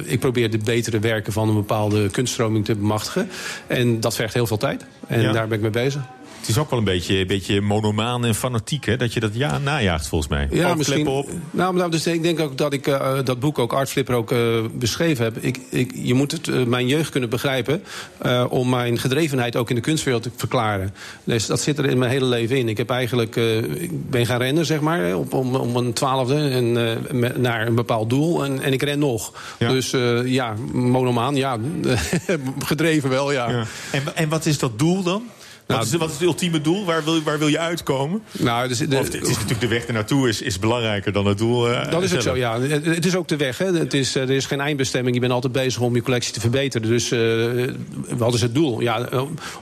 ik probeer de betere werken van een bepaalde kunststroming te bemachtigen. En dat vergt heel veel tijd. En Ja. daar ben ik mee bezig. Het is ook wel een beetje, een beetje monomaan en fanatiek, hè? Dat je dat ja najaagt, volgens mij. Ja, misschien. op. Nou, maar dus ik denk ook dat ik eh, dat boek ook Art Flipper ook eh, beschreven heb. Ik, ik, je moet het, eh, mijn jeugd kunnen begrijpen om mijn gedrevenheid ook in de kunstwereld te verklaren. Dus dat zit er in mijn hele leven in. Ik heb eigenlijk, ik ben gaan rennen zeg maar op, om, om een twaalfde en naar een bepaald doel en, en ik ren nog. Dus ja, monomaan, ja, gedreven wel, ja. Ja. En, en wat is dat doel dan? Nou, wat, is, wat is het ultieme doel? Waar wil, waar wil je uitkomen? Nou, dus de- of het is natuurlijk de weg ernaartoe is, is belangrijker dan het doel. eh, Dat is ook zo, ja. Het, het is ook de weg. Hè. Het is, eh, er is geen eindbestemming. Je bent altijd bezig om je collectie te verbeteren. Dus eh, wat is het doel? Ja,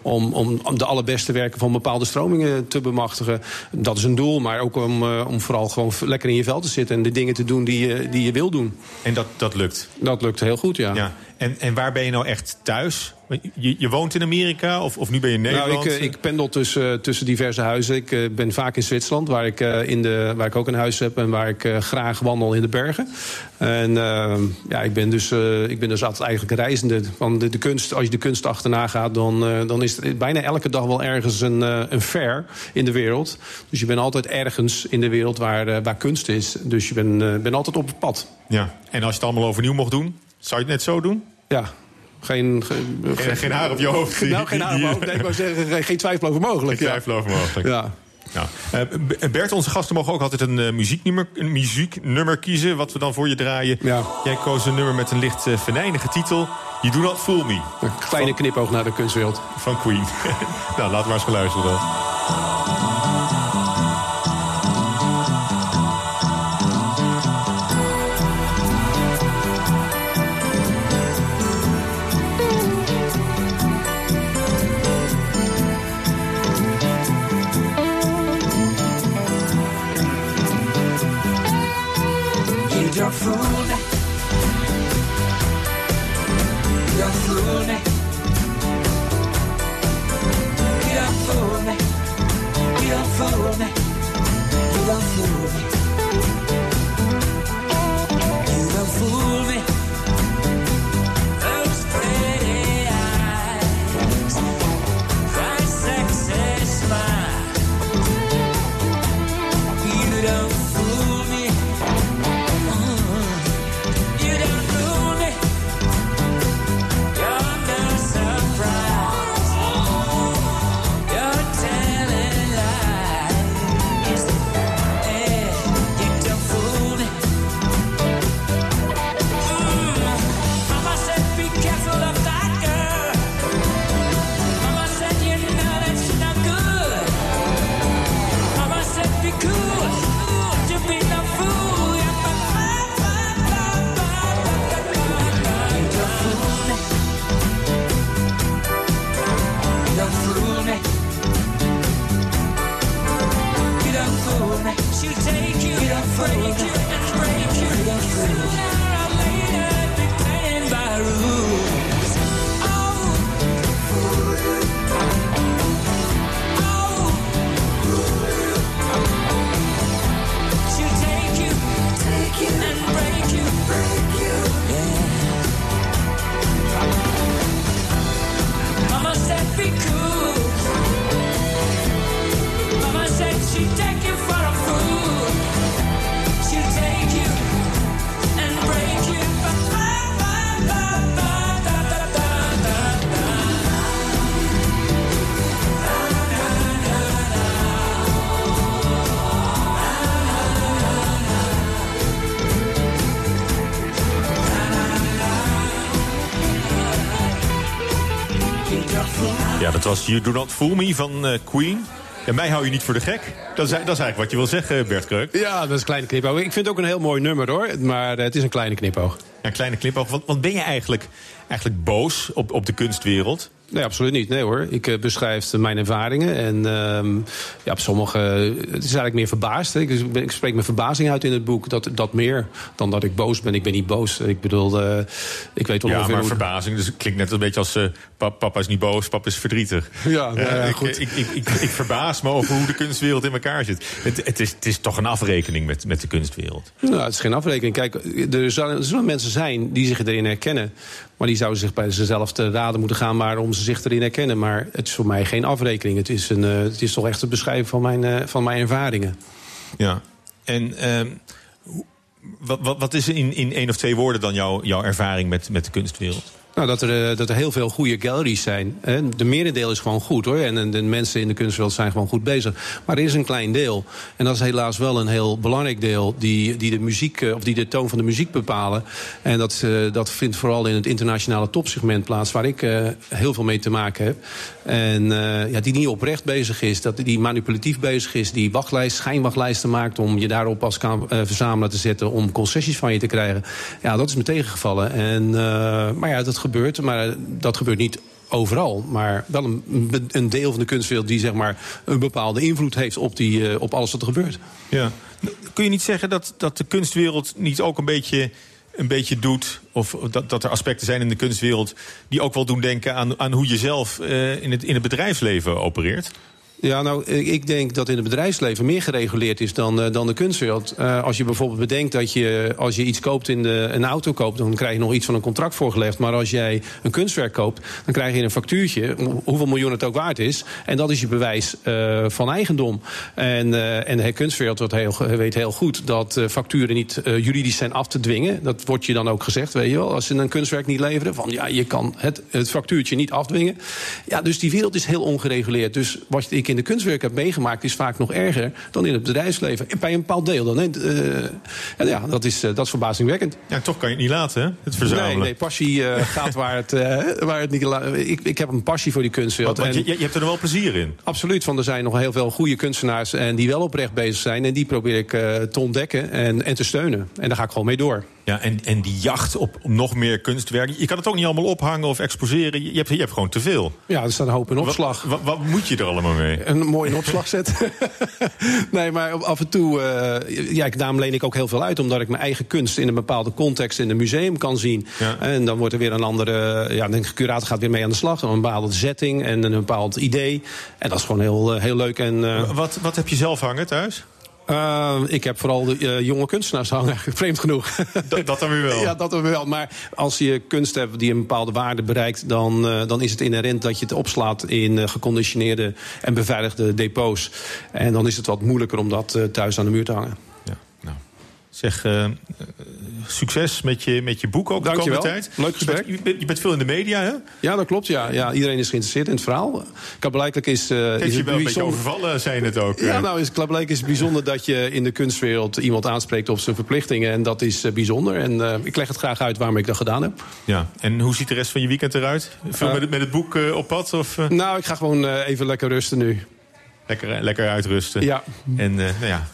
om, om, om de allerbeste werken van bepaalde stromingen te bemachtigen. Dat is een doel, maar ook om, om vooral gewoon lekker in je vel te zitten... en de dingen te doen die je, die je wil doen. En dat, dat lukt? Dat lukt heel goed, ja. Ja. En, en waar ben je nou echt thuis? Je, je woont in Amerika of, of nu ben je in Nederland? Nou, ik, eh, ik pendel tussen, tussen diverse huizen. Ik eh, ben vaak in Zwitserland, waar ik, eh, in de, waar ik ook een huis heb... en waar ik eh, graag wandel in de bergen. En eh, ja, ik ben, dus, eh, ik ben dus altijd eigenlijk een reizende. Van de, de kunst, als je de kunst achterna gaat, dan, eh, dan is er bijna elke dag wel ergens een, eh, een fair in de wereld. Dus je bent altijd ergens in de wereld waar, eh, waar kunst is. Dus je bent eh, bent altijd op het pad. Ja. En als je het allemaal overnieuw mocht doen, zou je het net zo doen? Ja. Geen, geen, Geen- geen haar op je hoofd. Nou, geen haar op mijn hoofd. Nee, ik wou zeggen, geen, twijfel over mogelijk. Geen ja. twijfel over mogelijk. Ja. Nou, eh, Bert, onze gasten mogen ook altijd een, eh, muzieknummer, een muzieknummer kiezen... wat we dan voor je draaien. Jij koos een nummer met een licht uh, venijnige titel. You Do Not Fool Me. Een kleine knipoog naar de kunstwereld. Van Queen. nou, laten we maar eens gaan luisteren dan. You we could was You Do Not Fool Me van eh, Queen. En mij hou je niet voor de gek. Dat is, dat is eigenlijk wat je wil zeggen, Bert Kreuk. Ja, dat is een kleine knipoog. Ik vind het ook een heel mooi nummer hoor. Maar eh, het is een kleine knipoog. Ja, een kleine knipoog. Want, want ben je eigenlijk, eigenlijk boos op, op de kunstwereld? Nee, absoluut niet. Nee hoor. Ik eh, beschrijf mijn ervaringen. En ehm, ja, op sommige. Het is eigenlijk meer verbaasd. hè. Ik, ik spreek mijn verbazing uit in het boek. Dat, dat meer dan dat ik boos ben. Ik ben niet boos. Ik bedoel, eh, ik weet wel Ja, maar hoe- verbazing. Dus het klinkt net een beetje als... eh, pap- papa is niet boos, papa is verdrietig. Ja, nou Eh, goed. Ik, ik, ik, ik verbaas me over hoe de kunstwereld in elkaar zit. Het, het, is, het is toch een afrekening met, met de kunstwereld. Nou, het is geen afrekening. Kijk, er zullen, er zullen mensen zijn die zich erin herkennen. Maar die zouden zich bij zichzelf te raden moeten gaan waarom ze zich erin herkennen. Maar het is voor mij geen afrekening. Het is, een, eh, het is toch echt het beschrijven van mijn, eh, van mijn ervaringen. Ja. En ehm, wat, wat, wat is in, in één of twee woorden dan jouw, jouw ervaring met, met de kunstwereld? Nou, dat er, eh, dat er heel veel goede galleries zijn. De merendeel is gewoon goed hoor. En, de mensen in de kunstwereld zijn gewoon goed bezig. Maar er is een klein deel. En dat is helaas wel een heel belangrijk deel. Die, die de muziek, eh, of die de toon van de muziek bepalen. En dat, eh, dat vindt vooral in het internationale topsegment plaats. Waar ik heel veel mee te maken heb. En ja, die niet oprecht bezig is. Dat die manipulatief bezig is. Die wachtlijst, schijnwachtlijsten maakt. Om je daarop als kan, verzamelaar te zetten. Om concessies van je te krijgen. Ja, dat is me tegengevallen. En, maar ja, dat gebeurt. Maar dat gebeurt niet overal. Maar wel een, een deel van de kunstwereld die zeg maar, een bepaalde invloed heeft op, die, eh, op alles wat er gebeurt. Ja. Kun je niet zeggen dat, dat de kunstwereld niet ook een beetje, een beetje doet... of dat, dat er aspecten zijn in de kunstwereld... die ook wel doen denken aan, aan hoe je zelf eh, in, het, in het bedrijfsleven opereert? Ja, nou, ik denk dat in het bedrijfsleven meer gereguleerd is dan, eh, dan de kunstwereld. Eh, als je bijvoorbeeld bedenkt dat je, als je iets koopt in de, een auto koopt, dan krijg je nog iets van een contract voorgelegd. Maar als jij een kunstwerk koopt, dan krijg je een factuurtje, hoe- hoeveel miljoen het ook waard is. En dat is je bewijs eh, van eigendom. En, en de kunstwereld heel, weet heel goed dat facturen niet juridisch zijn af te dwingen. Dat wordt je dan ook gezegd, weet je wel. Als ze een kunstwerk niet leveren, van ja, je kan het, het factuurtje niet afdwingen. Ja, dus die wereld is heel ongereguleerd. Dus wat ik in de kunstwerk heb meegemaakt, is vaak nog erger dan in het bedrijfsleven. Bij een bepaald deel dan. Eh, en ja, dat is, eh, dat is verbazingwekkend. Ja, toch kan je het niet laten, hè? Het verzamelen. Nee, nee, passie eh, gaat waar het, waar het niet... Ik, ik heb een passie voor die kunstwereld. Want, je, je hebt er wel plezier in. Absoluut, want er zijn nog heel veel goede kunstenaars... en die wel oprecht bezig zijn. En die probeer ik te ontdekken en, en te steunen. En daar ga ik gewoon mee door. Ja, en, en die jacht op nog meer kunstwerk. Je kan het ook niet allemaal ophangen of exposeren. Je hebt, je hebt gewoon te veel. Ja, er staat een hoop in opslag. Wat, wat, wat moet je er allemaal mee? Een mooie opslag zetten. nee, maar af en toe... eh, ja, ik- daarom leen ik ook heel veel uit. Omdat ik mijn eigen kunst in een bepaalde context in een museum kan zien. Ja. En dan wordt er weer een andere... Ja, de curator gaat weer mee aan de slag. Een bepaalde setting en een bepaald idee. En dat is gewoon heel, eh, heel leuk. En, eh, Wat, wat heb je zelf hangen thuis? Eh, ik heb vooral de eh, jonge kunstenaars hangen, vreemd genoeg. Dat, dat dan weer wel. Ja, dat dan wel. Maar als je kunst hebt die een bepaalde waarde bereikt... dan, eh, dan is het inherent dat je het opslaat in geconditioneerde en beveiligde depots. En dan is het wat moeilijker om dat thuis aan de muur te hangen. Zeg, eh, succes met je, met je boek ook de Dankjewel. komende tijd. Leuk gesprek. Je bent, je veel in de media, hè? Ja, dat klopt. Ja. Ja, iedereen is geïnteresseerd in het verhaal. Blijkbaar is, Het is je het wel een beetje bijzonder- overvallen, zei je het ook. Ja, eh. nou, is, blijkbaar is het bijzonder dat je in de kunstwereld iemand aanspreekt op zijn verplichtingen. En dat is bijzonder. En ik leg het graag uit waarom ik dat gedaan heb. Ja, en hoe ziet de rest van je weekend eruit? Veel met, het- met het boek op pad? Of, Nou, ik ga gewoon even lekker rusten nu. lekker, lekker uitrusten? Ja. En nou ja,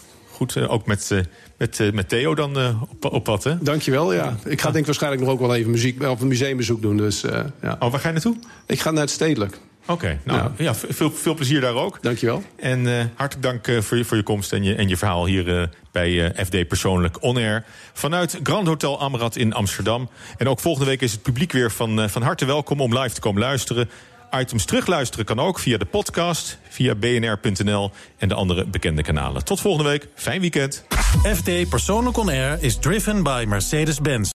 goed, eh, ook met, eh, met, eh, met Theo dan op, op pad, hè? Dankjewel, ja. Ik ga denk waarschijnlijk nog ook wel even muziek, of een museumbezoek doen. Dus, ja. Oh, waar ga je naartoe? Ik ga naar het Stedelijk. Oké, nou ja, veel, veel plezier daar ook. Dankjewel. En hartelijk dank voor, je, voor je komst en je, en je verhaal hier bij FD Persoonlijk On Air. Vanuit Grand Hotel Amrad in Amsterdam. En ook volgende week is het publiek weer van, van harte welkom om live te komen luisteren. Items terugluisteren kan ook via de podcast, via bnr.nl en de andere bekende kanalen. Tot volgende week. Fijn weekend. FD Persoonlijk On Air is driven by Mercedes-Benz.